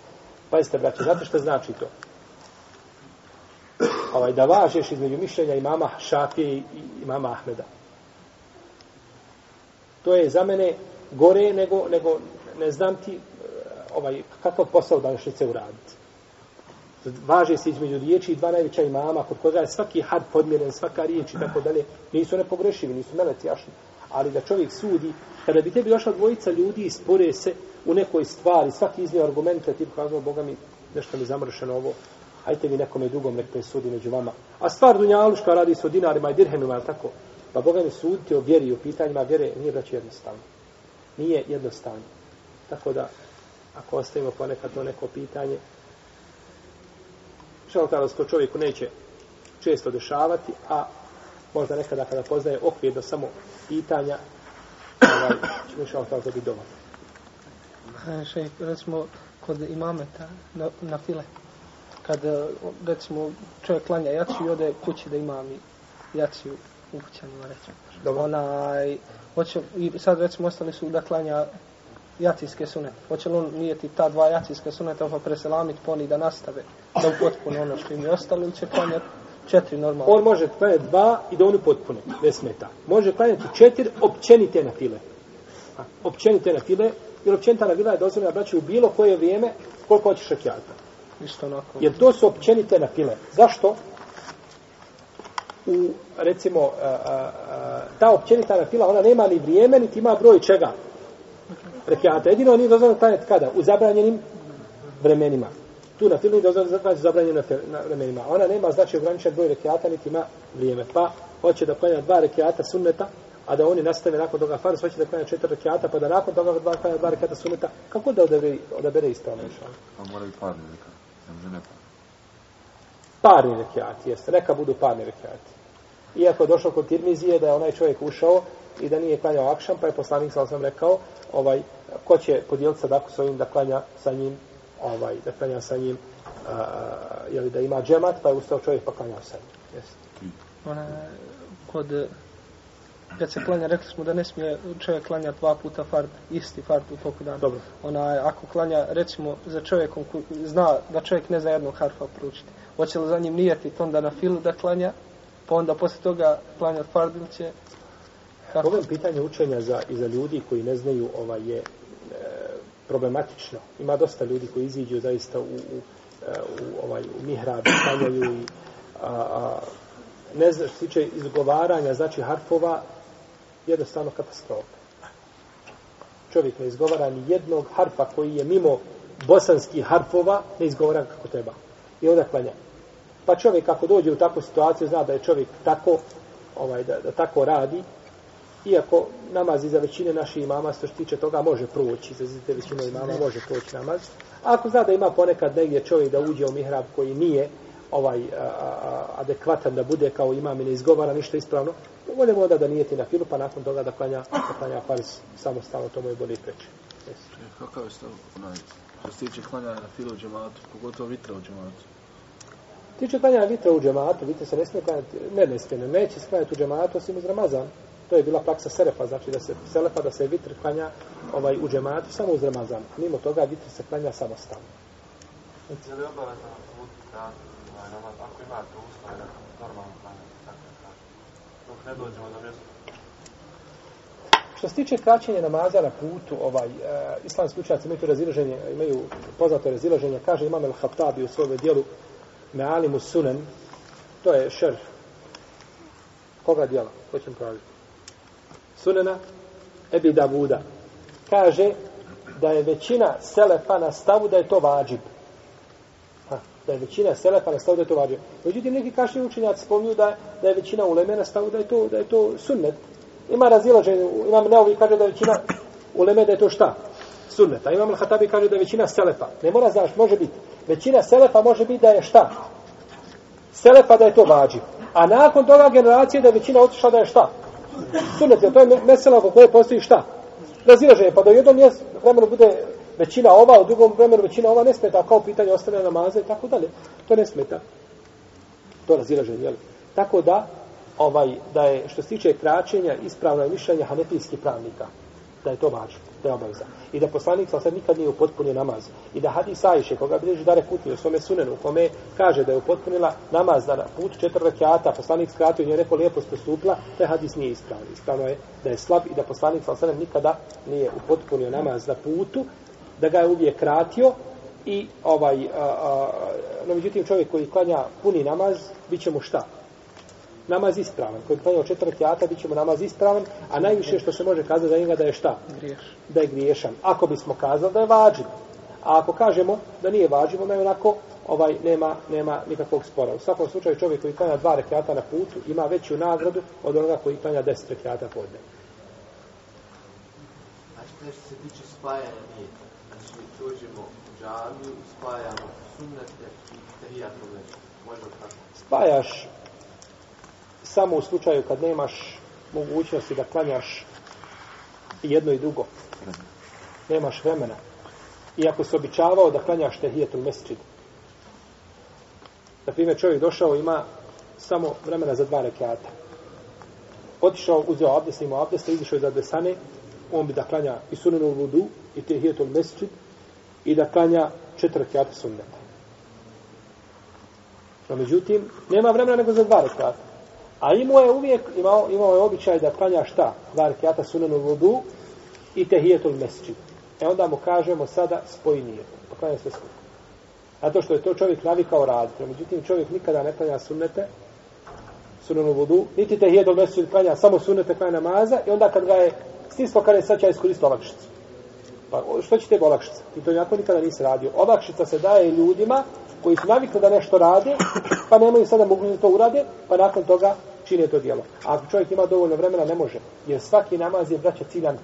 Pazite, braću, znate što znači to? Ovaj, da važeš između mišljenja imama Šafije i imama Ahmeda. To je za mene gore nego, nego ne znam ti eh, ovaj, kakav posao današnjice uraditi. Važe se između riječi i dva najveća imama, kod koga je svaki had podmjeren, svaka riječ i tako dalje. Nisu nepogrešivi, nisu meleci jašni. Ali da čovjek sudi, kada bi tebi došla dvojica ljudi i spore se u nekoj stvari, svaki iznio argumente, ti kazao, Boga mi, nešto mi zamršeno ovo, hajte mi nekome drugom nek presudi među vama. A stvar Dunjaluška radi se o dinarima i dirhemima, tako? Pa Boga mi suditi o vjeri, o pitanjima vjere, nije braći jednostavno. Nije jednostavno. Tako da, ako ostavimo ponekad to neko pitanje, što tada se to čovjeku neće često dešavati, a možda nekada kada poznaje okvir do samo pitanja, ovaj, će mi šao to biti dovoljno. Šejh, recimo, kod imameta na, na file, kad, recimo, čovjek klanja jaciju i ode kući da imami jaciju u kućanima, recimo. Dobro. Onaj, hoće, i sad, recimo, ostali su da klanja jacijske sunete. Hoće li on nijeti ta dva jacijske suneta pa preselamiti poni da nastave da upotpune ono što im je ostalo ili će klanjati četiri normalno? On može klanjati dva i da oni potpune, ne smeta. Može klanjati četiri općenite na file. Općenite na file, jer općenita na fila je dozvoljena braći u bilo koje vrijeme koliko hoćeš rakijata. Isto onako. Jer to su općenite na file. Zašto? U, recimo, a, a, a, ta općenita na fila, ona nema ni vrijeme, niti ima broj čega rekiata. Jedino nije dozvoljeno klanjati kada? U zabranjenim vremenima. Tu na filu nije dozvoljeno klanjati zabranjenim na vremenima. Ona nema znači ograničen broj rekiata, niti ima vrijeme. Pa hoće da klanja dva rekiata sunneta, a da oni nastave nakon toga farz, hoće da klanja četiri rekiata, pa da nakon toga dva klanja dva rekiata sunneta. Kako da odabere, odabere ispravno? Pa moraju parni rekiati. Ne može ne parni. Parni rekiati, jeste. Neka budu parni rekiati. Iako je došlo kod Tirmizije da je onaj čovjek ušao i da nije klanjao akšam, pa je poslanik sa sam rekao, ovaj, ko će podijeliti sadaku s ovim da klanja sa njim, ovaj, da klanja sa njim, a, jeli da ima džemat, pa je ustao čovjek pa klanjao sa njim. Jeste. Ona, kod, kad se klanja, rekli smo da ne smije čovjek klanja dva puta fard, isti fard u toku dana. Dobro. Ona, ako klanja, recimo, za čovjekom koji zna da čovjek ne zna jednog harfa proučiti, hoće li za njim nijeti onda na filu da klanja, pa onda posle toga klanja fard ili će Kako? Ovo pitanje učenja za, i za ljudi koji ne znaju ovaj je e, problematično. Ima dosta ljudi koji iziđu zaista u, u, e, u, ovaj, u mihrab, stanjaju i a, a, ne znaš, što tiče izgovaranja, znači harfova, jednostavno katastrofa. Čovjek ne izgovara ni jednog harfa koji je mimo bosanskih harfova, ne izgovara kako treba. I onda klanja. Pa čovjek ako dođe u takvu situaciju, zna da je čovjek tako, ovaj, da, da tako radi, iako namaz iza većine naših imama, što se tiče toga, može proći, za te većine imama može proći namaz. A ako zna da ima ponekad negdje čovjek da uđe u mihrab koji nije ovaj a, a, adekvatan da bude kao imam i ne izgovara ništa ispravno, voljemo onda da nijeti na filu, pa nakon toga da klanja, da klanja farz samostalno, to mu je bolje preći. Yes. Kakav je stav onaj, što se tiče klanja na filu u džematu, pogotovo vitra u džematu? Tiče klanja vitra u džematu, vidite se ne smije klanjati, ne ne smije, ne neće se klanjati u džematu osim uz Ramazan. To je bila praksa Selefa, znači da se Selefa da se vitr klanja ovaj, u džematu samo uz Ramazan. Mimo toga vitr se klanja samostalno. Je li obavezno put da ovaj ako imate uslove normalno klanjate, tako da kažem, dok ne dođemo do mjesta? Što se tiče kraćenja namaza na putu, ovaj, e, islamski učenjaci imaju razilaženje, imaju poznato razilaženje, kaže Imam el-Hatabi u svojom dijelu Me'alimu Sunan, To je šer. Koga dijela? Ko ćemo praviti? Sunena Ebi Davuda. Kaže da je većina selefa na stavu da je to vađib. Da je većina selefa na stavu da je to vađib. Međutim, neki kašni učenjaci spomnju da, da je većina uleme na stavu da je to, da je to sunnet. Ima razilaženje, imam neovi kaže da je većina uleme da je to šta? Sunnet. A imam Hatabi kaže da je većina selefa. Ne mora znaš, može biti. Većina selefa može biti da je šta? Selefa da je to vađib. A nakon toga generacije da je većina otišla da je šta? Sunnet, jer to je mesela oko koje postoji šta? Razilaženje, pa do jednom mjestu vremenu bude većina ova, u drugom vremenu većina ova ne smeta, kao pitanje ostane namaza i tako dalje. To ne smeta. To razilaženje, jel? Tako da, ovaj, da je, što se tiče kraćenja, ispravno je mišljenje hanefijskih pravnika, da je to važno, da je obaveza. I da poslanik sam sad nikad nije upotpunio namaz. I da hadis Ajše, koga bilježi Dare Kutni u svome sunenu, u kome kaže da je upotpunila namaz na put četiri rekiata, poslanik skratio nje neko lijepo postupila, taj hadis nije ispravno. Ispravno je da je slab i da poslanik sam sad nikada nije upotpunio namaz na putu, da ga je uvijek kratio i ovaj, a, a, no međutim čovjek koji klanja puni namaz, bit će mu šta? namaz ispravan. Koji klanjao četiri rekiata, bit ćemo namaz ispravan, a najviše što se može kazati za njega da je šta? Griješ. Da je griješan. Ako bismo kazali da je vađiv. A ako kažemo da nije vađiv, onda je onako ovaj nema nema nikakvog spora. U svakom slučaju čovjek koji klanja dva rekiata na putu ima veću nagradu od onoga koji klanja deset rekiata podne. A što se tiče spajanja nije? Dođemo u džamiju, spajamo sunnete i tehijatu već. Možda tako. Spajaš samo u slučaju kad nemaš mogućnosti da klanjaš jedno i drugo. Nemaš vremena. Iako se običavao da klanjaš tehijetul mesečid. Na primjer, čovjek došao ima samo vremena za dva rekiata. Otišao, uzeo abdest, imao abdest, izišao iz abdesane, on bi da klanja i sunenu vudu, i tehijetul mesečid, i da klanja četiri rekiata sunneta. No, međutim, nema vremena nego za dva rekiata. A imao je uvijek, imao, imao je običaj da klanja šta? Dva rekiata sunenu vodu i tehijetul mesčid. E onda mu kažemo sada spoji nijet. Poklanja pa sve skupo. Zato što je to čovjek navikao raditi. Međutim, čovjek nikada ne klanja sunnete, sunenu vodu, niti tehijetul mesčid klanja samo sunnete klanja namaza i onda kad ga je stislo kada je sad će iskoristiti olakšicu. Pa što će tebi olakšica? Ti to jako nikada nisi radio. Olakšica se daje ljudima koji su navikli da nešto rade, pa nemaju sada mogu da to urade, pa nakon toga čine to djelo. A ako čovjek ima dovoljno vremena, ne može. Jer svaki namaz je, braća, ciljan.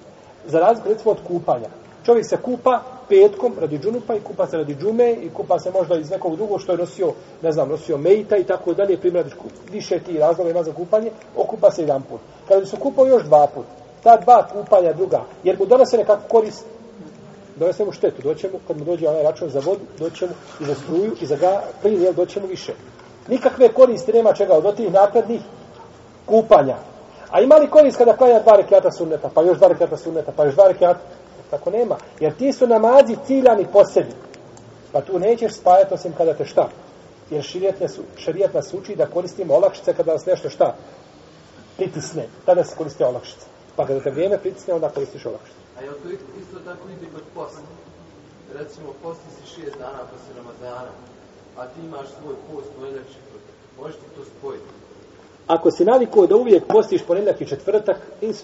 Za razliku, recimo, od kupanja. Čovjek se kupa petkom radi džunupa i kupa se radi džume i kupa se možda iz nekog drugog što je nosio, ne znam, nosio mejta i tako dalje, primjer, više ti razloga ima za kupanje, okupa se jedan put. Kada bi se kupao još dva put, ta dva kupanja druga, jer mu donose nekakvu korist, donese mu štetu, doće mu, kad mu dođe onaj račun za vodu, doće mu i za struju i za ga, plin, jel, doće mu više. Nikakve koristi nema čega od tih nakladnih kupanja. A ima li korist kada klanja dva rekiata sunneta, pa još dva rekiata sunneta, pa još dva rekiata? Tako nema. Jer ti su namazi ciljani posebi. Pa tu nećeš spajati osim kada te šta? Jer širijet nas, širijet nas uči da koristimo olakšice kada nas nešto šta? Pritisne. Tada se koriste olakšice. Pa kada te vrijeme pritisne, onda koristiš olakšice. A je to isto tako ide kod posta? Recimo, posti si šest dana posle Ramazana, a ti imaš svoj post u Eljevči, možeš ti to spojiti? Ako si navikao da uvijek postiš ponedjeljak i četvrtak,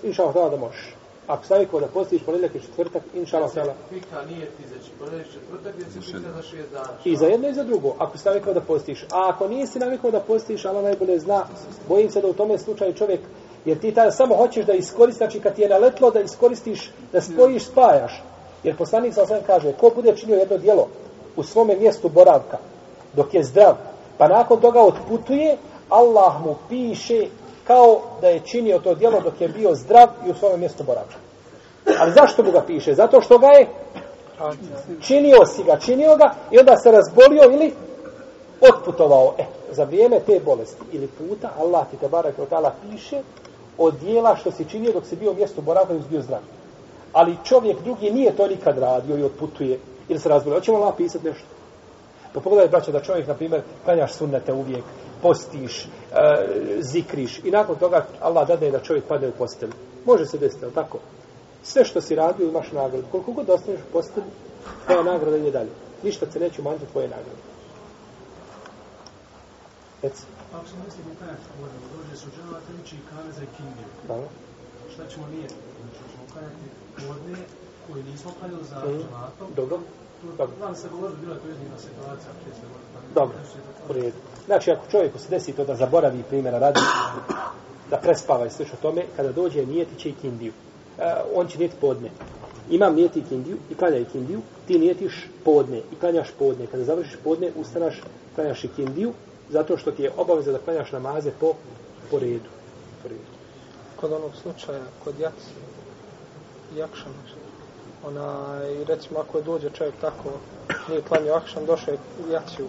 inša Allah da možeš. Ako si navikao da postiš ponedjeljak i četvrtak, inša Allah da Fika nije ti za ponedjeljak i četvrtak, jer si fika za šest dana. I za jedno i za drugo, ako si navikao da postiš. A ako nisi navikao da postiš, Allah najbolje zna, bojim se da u tome slučaju čovjek, jer ti tada samo hoćeš da iskoristiš, znači kad ti je naletlo da iskoristiš, da spojiš, spajaš. Jer poslanik sa kaže, ko bude činio jedno dijelo u svome mjestu boravka, dok je zdrav, pa nakon toga otputuje, Allah mu piše kao da je činio to djelo dok je bio zdrav i u svome mjestu boravka. Ali zašto mu ga piše? Zato što ga je činio si ga, činio ga i onda se razbolio ili otputovao. E, za vrijeme te bolesti ili puta, Allah ti te barak od piše od dijela što si činio dok si bio u mjestu boravka i bio zdrav. Ali čovjek drugi nije to nikad radio i otputuje ili se razbolio. Hoćemo Allah pisati nešto? Pa pogledaj, braćo, da čovjek, na primjer, klanjaš sunnete uvijek, postiš, e, zikriš i nakon toga Allah dade da čovjek padne u postelju. Može se desiti, ali tako? Sve što si radio imaš nagradu. Koliko god ostaneš u postelju, tvoja nagrada ide dalje. Ništa se neće umanjiti tvoje nagrade. Recimo. Ako se misli da klanjati podne, dođe se u džemata, uči i kane za ikindiju. Da. Šta ćemo nije? Znači, ćemo klanjati podne koji nismo klanjali za Mhm. džematom. Dobro. Dobro. Znam se govorili, bila je to jedina situacija, prije se govorili. Dobro, u redu. Znači, ako čovjeku se desi to da zaboravi primjera radi, da prespava i slično tome, kada dođe nijeti će i kindiju. E, on će nijeti podne. Imam nijeti kindiju i klanja i kindiju, ti nijetiš podne i klanjaš podne. Kada završiš podne, ustanaš, klanjaš i kindiju, zato što ti je obaveza da klanjaš namaze po, po redu. Po redu. Kod onog slučaja, kod jaci, jakšan, ona, i recimo ako dođe čovjek tako, nije klanio akšan, došao je u jaciju,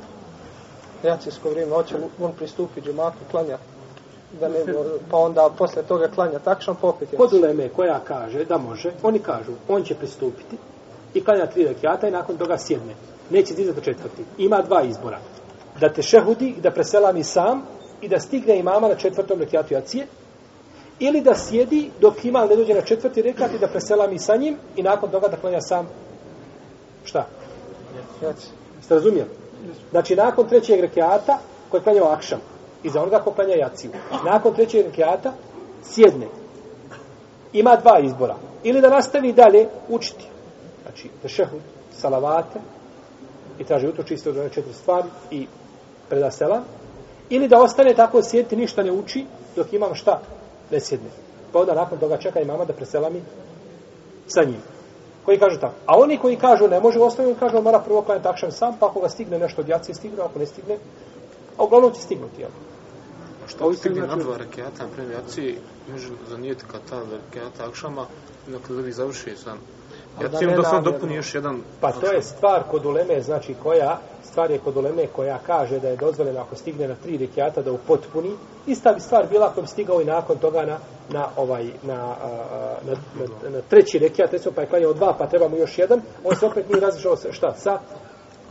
jacijsko vrijeme, hoće on pristupi džematu, klanja, da ne, pa onda posle toga klanja takšan, pa opet Kod uleme koja kaže da može, oni kažu, on će pristupiti i klanja tri rekiata i nakon toga sjedne. Neće dizati do četvrti. Ima dva izbora. Da te šehudi, da preselami sam i da stigne imama na četvrtom rekiatu jacije, ili da sjedi dok ima ne dođe na četvrti rekat i da preselami sa njim i nakon toga da klanja sam šta? Ste razumijeli? Znači, nakon trećeg rekiata, koji je klanjao akšam, i za onoga ko klanja jaciju, nakon trećeg rekiata, sjedne. Ima dva izbora. Ili da nastavi dalje učiti. Znači, tešehud, salavate, i traži utočište od četiri stvari i preda selam, ili da ostane tako sjediti, ništa ne uči, dok imam šta? Ne sjedne. Pa onda nakon toga čeka i mama da preselami sa njim. Koji kažu tako. A oni koji kažu ne može, ostaju kažu mora prvo klanjati akšan sam, pa ako ga stigne nešto od jacije stigne, ako ne stigne, a uglavnom će stignuti, jel? Što Ovi stigne na dva rekiata, na primjer, jaci, može zanijeti kad ta rekiata akšama, dakle, da bi završi sam. Jacijom ne da namjerno. dopuni još jedan Pa to je stvar kod uleme, znači koja, stvar je kod uleme koja kaže da je dozvoljeno ako stigne na tri rekiata da upotpuni. Ista bi stvar bila ako bi stigao i nakon toga na, na ovaj, na, a, a, na, na, na treći rekiat, recimo pa je klanjao dva, pa treba mu još jedan, on se opet nije različao sa, šta, sa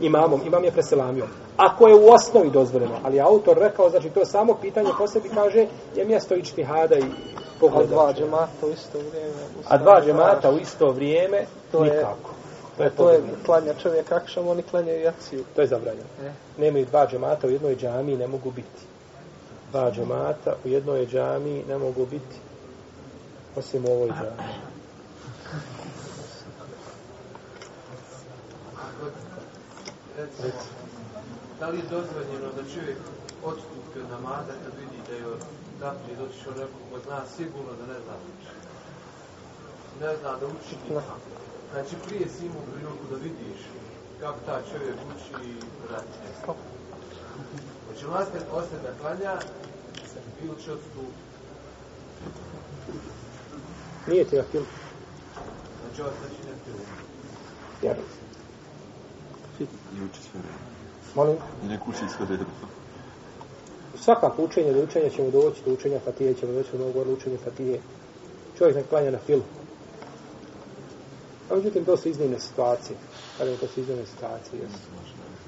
imamom, imam je preselamio. Ako je u osnovi dozvoljeno, ali autor rekao, znači to samo pitanje po sebi kaže, je mjesto ični hada i A pogleda. dva džemata u isto vrijeme. A dva džemata u isto vrijeme, To je- nikako. To je, To je pogubno. klanja čovjek akšam, oni klanjaju jaciju. To je zabranjeno. E. Nemaju dva džemata u jednoj džamiji, ne mogu biti. Dva džemata u jednoj džamiji ne mogu biti. Osim u ovoj džamiji. Recimo, da li je dozvoljeno da čovjek odstupi od namaza kad vidi da je naprijed otišao neko ko zna sigurno da ne zna uči. Ne zna da uči nikako. Znači prije si imao priliku da vidiš kako ta čovjek uči i. Znači on ostane, ostane da klanja ili će odstupiti. Nije ti na film. Znači ostaći ne priliku. Jer, I uči sve vreme. molim, I nek uči sve vreme. svakako učenje do učenja ćemo doći, do učenja Fatije ćemo doći, do govoriti učenje Fatije. Čovjek ne klanja na film. A međutim, to su iznimne situacije. Kažem, to su iznimne situacije. Jesu.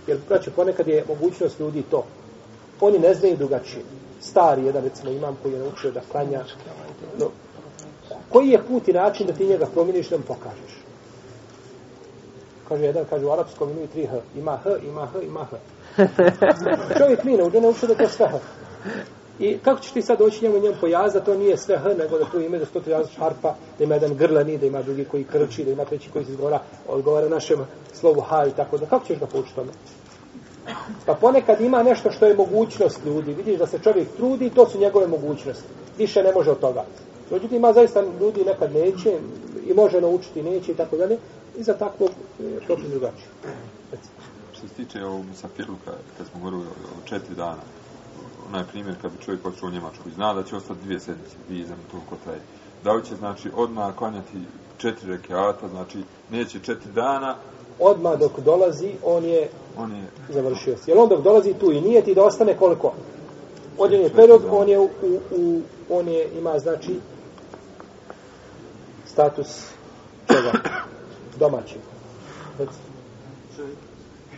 Jer, braće, ponekad je mogućnost ljudi to. Oni ne znaju drugačije. Stari jedan, recimo, imam koji je naučio da klanja. No, koji je put i način da ti njega promijeniš da mu pokažeš? Kaže jedan, kaže u arapskom imaju tri H. Ima H, ima H, ima H. Čovjek nije naučio, naučio da je to sve H. I kako ćeš ti sad doći njemu njemu pojazda, to nije sve H, nego da tu ima da sto različitih harpa, da ima jedan grlani, da ima drugi koji krči, da ima treći koji se izgovara, odgovara našem slovu H i tako da. Kako ćeš ga poučiti tome? Pa ponekad ima nešto što je mogućnost ljudi. Vidiš da se čovjek trudi, to su njegove mogućnosti. Više ne može od toga. Međutim, ima zaista ljudi nekad neće i može naučiti, neće i tako dalje. I za takvog je propis drugačije. Što se tiče ovog Musafiruka, kad smo govorili o, četiri dana, onaj primjer kad bi čovjek otišao u Njemačku i zna da će ostati dvije sedmice, dvije znam toliko traje. Da li će, znači, odmah klanjati četiri rekiata, znači, neće četiri dana, Odmah dok dolazi, on je on je završio se. Jer on dok dolazi tu i nije ti da ostane koliko? Odjen je period, on je, u, u, on je, ima znači status čega? Domaći. Reci. čovjek,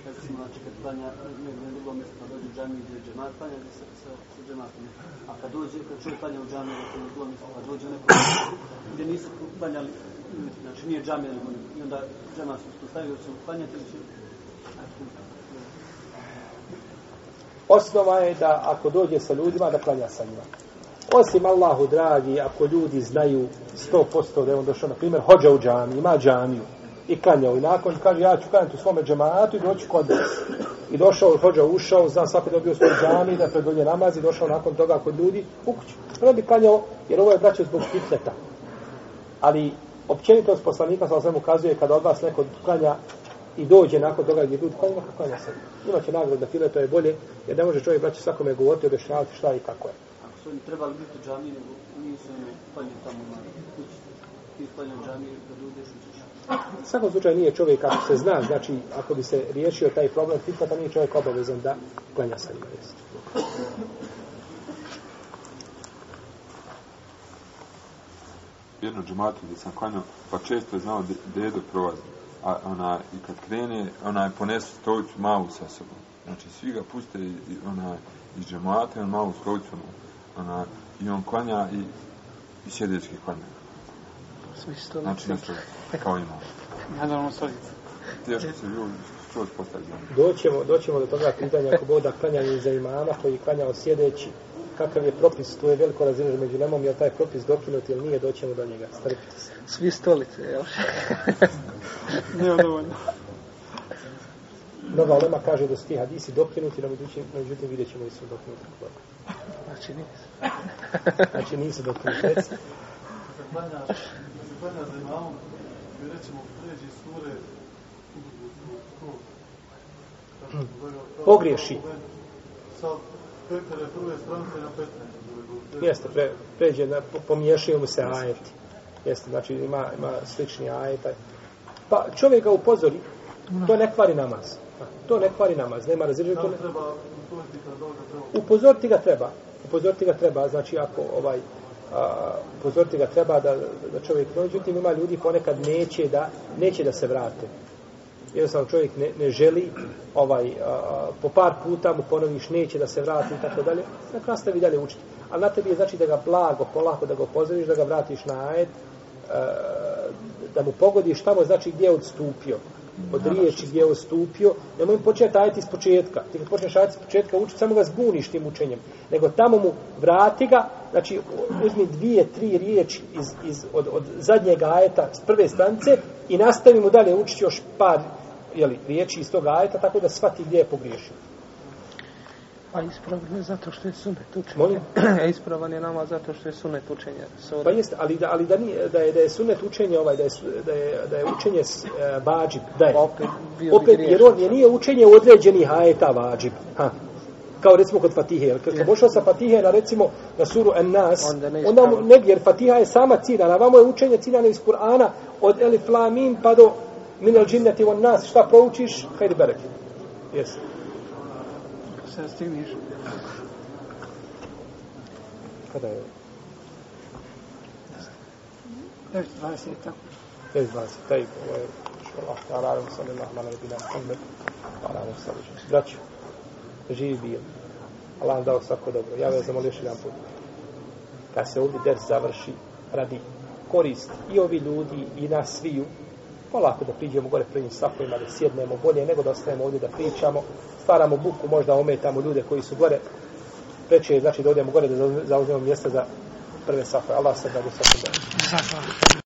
recimo, znači kad na pa dođe u džamiju gdje je džemat, klanja gdje sa, sa, sa džematom. A kad dođe, kad čovjek klanja u džamiju, recimo, na drugom mjestu, dođe u nekom mjestu gdje nisu klanjali, znači nije džamija, nego i onda džemat su uspostavili, će klanjati ili će... osnova je da ako dođe sa ljudima, da klanja sa njima. Osim Allahu dragi, ako ljudi znaju 100% da je on došao, na primjer, hođa u džami, ima džamiju i klanjao i nakon kaže ja ću klanjati u svome džematu i doći kod vas. I došao, hođa ušao, zna svaki dobio svoj džami, da predolje namaz i došao nakon toga kod ljudi u kuću. Onda bi klanjao, jer ovo je braćo zbog fitneta. Ali općenitost poslanika sa svemu ukazuje kada od vas neko klanja i dođe nakon toga gdje ljudi klanja, kako klanja se. Imaće nagradu da file, to je bolje, jer ne može čovjek braći svakome govoriti, objašnjavati šta i kako je. Ako su oni trebali biti u džami, nego nisu oni klanjati tamo na kući. Ti klanjaju džami da dođeš u svakom slučaju nije čovjek, ako se zna, znači ako bi se riješio taj problem fitneta, pa nije čovjek obavezan da klanja sa njima. Jesi. jedno džematu gdje sam klanio, pa često je znao dedo prolazi. A ona, i kad krene, ona je ponesu stolicu malu sa sobom. Znači, svi ga puste i, i ona, iz džemata, on malu stolicu, ona, i on klanja i, i sjedeći klanja. Svi stolice. Znači, nešto kao ima. Naravno, stolica. Teško se ljudi postaje za Doćemo, doćemo do toga pitanja ako Bog da klanjanje za imama koji je klanjao sjedeći, kakav je propis, to je veliko razilaženje među lemom, je taj propis dokinut ili nije, doćemo do njega, strpite se. Svi stolice, jel? Nema dovoljno. Nova lema kaže da su ti hadisi dokinuti, no međutim, međutim vidjet ćemo i su dokinuti. Znači nisu. Znači nisu dokinuti. Klanjaš, kad klanjaš za imamom, i recimo pređi sure, Pogriješi. Sa petere prve stranice na 15. Jeste, pre, pređe, na, po- pomiješaju mu se ajeti. Jeste, znači ima, ima slični ajeta. Pa čovjek ga upozori, to ne kvari namaz. To ne kvari namaz, nema li ne- kad dođe treba upozoriti ga treba. Upozoriti ga treba, znači ako ovaj a, upozoriti ga treba da, da čovjek, no, međutim ima ljudi ponekad neće da, neće da se vrate. Jednostavno čovjek ne, ne želi ovaj, a, po par puta mu ponoviš neće da se vrati i tako dalje, na nastavi dalje učiti. Ali na tebi je znači da ga blago, polako da ga upozoriš, da ga vratiš na ajed, a, da mu pogodiš tamo znači gdje je odstupio od riječi gdje je ustupio, nemoj početi ajeti iz početka. Ti kad počneš ajeti iz početka učiti, samo ga zbuniš tim učenjem. Nego tamo mu vrati ga, znači uzmi dvije, tri riječi iz, iz, od, od zadnjeg ajeta s prve stance, i nastavi mu dalje učiti još par jeli, riječi iz tog ajeta, tako da shvati gdje je pogriješio. A ispravan je zato što je sunet učenje. Molim? A ispravan je nama zato što je sunet učenje. Sura. Pa jeste, ali da, ali da, nije, da, je, da je sunet učenje ovaj, da je, da je, da je učenje s, e, vađib, da je. Opet bio bi opet, jer on je nije učenje određenih ajeta vađib. Ha. Kao recimo kod Fatihe. Jer kad sam došao sa Fatihe na recimo na suru En-Nas, Onda ne onda mu ispravno. ne bi, jer Fatiha je sama ciljana. Vamo je učenje ciljano iz Kur'ana od Elif La Mim pa do Minel Džinneti on nas. Šta proučiš? Hajde berek. Jesi. Se stigneš. Kada je? 9.20 tako. 9.20. Taj, ovo je, što Allah, ta'ala, alam, sallallahu, ala nabina, Muhammed, ala alam, sallallahu. Braću, živi bil. Allah vam dao svako dobro. Ja vas zamolio još jedan put. Kad se ovdje ders završi, radi korist i ovi ljudi i nas sviju, polako da priđemo gore prvim safovima, da sjednemo bolje nego da ostajemo ovdje da pričamo, stvaramo buku, možda ometamo ljude koji su gore, preče je znači da odemo gore da zauzmemo mjesta za prve safove. Allah se da do svakog.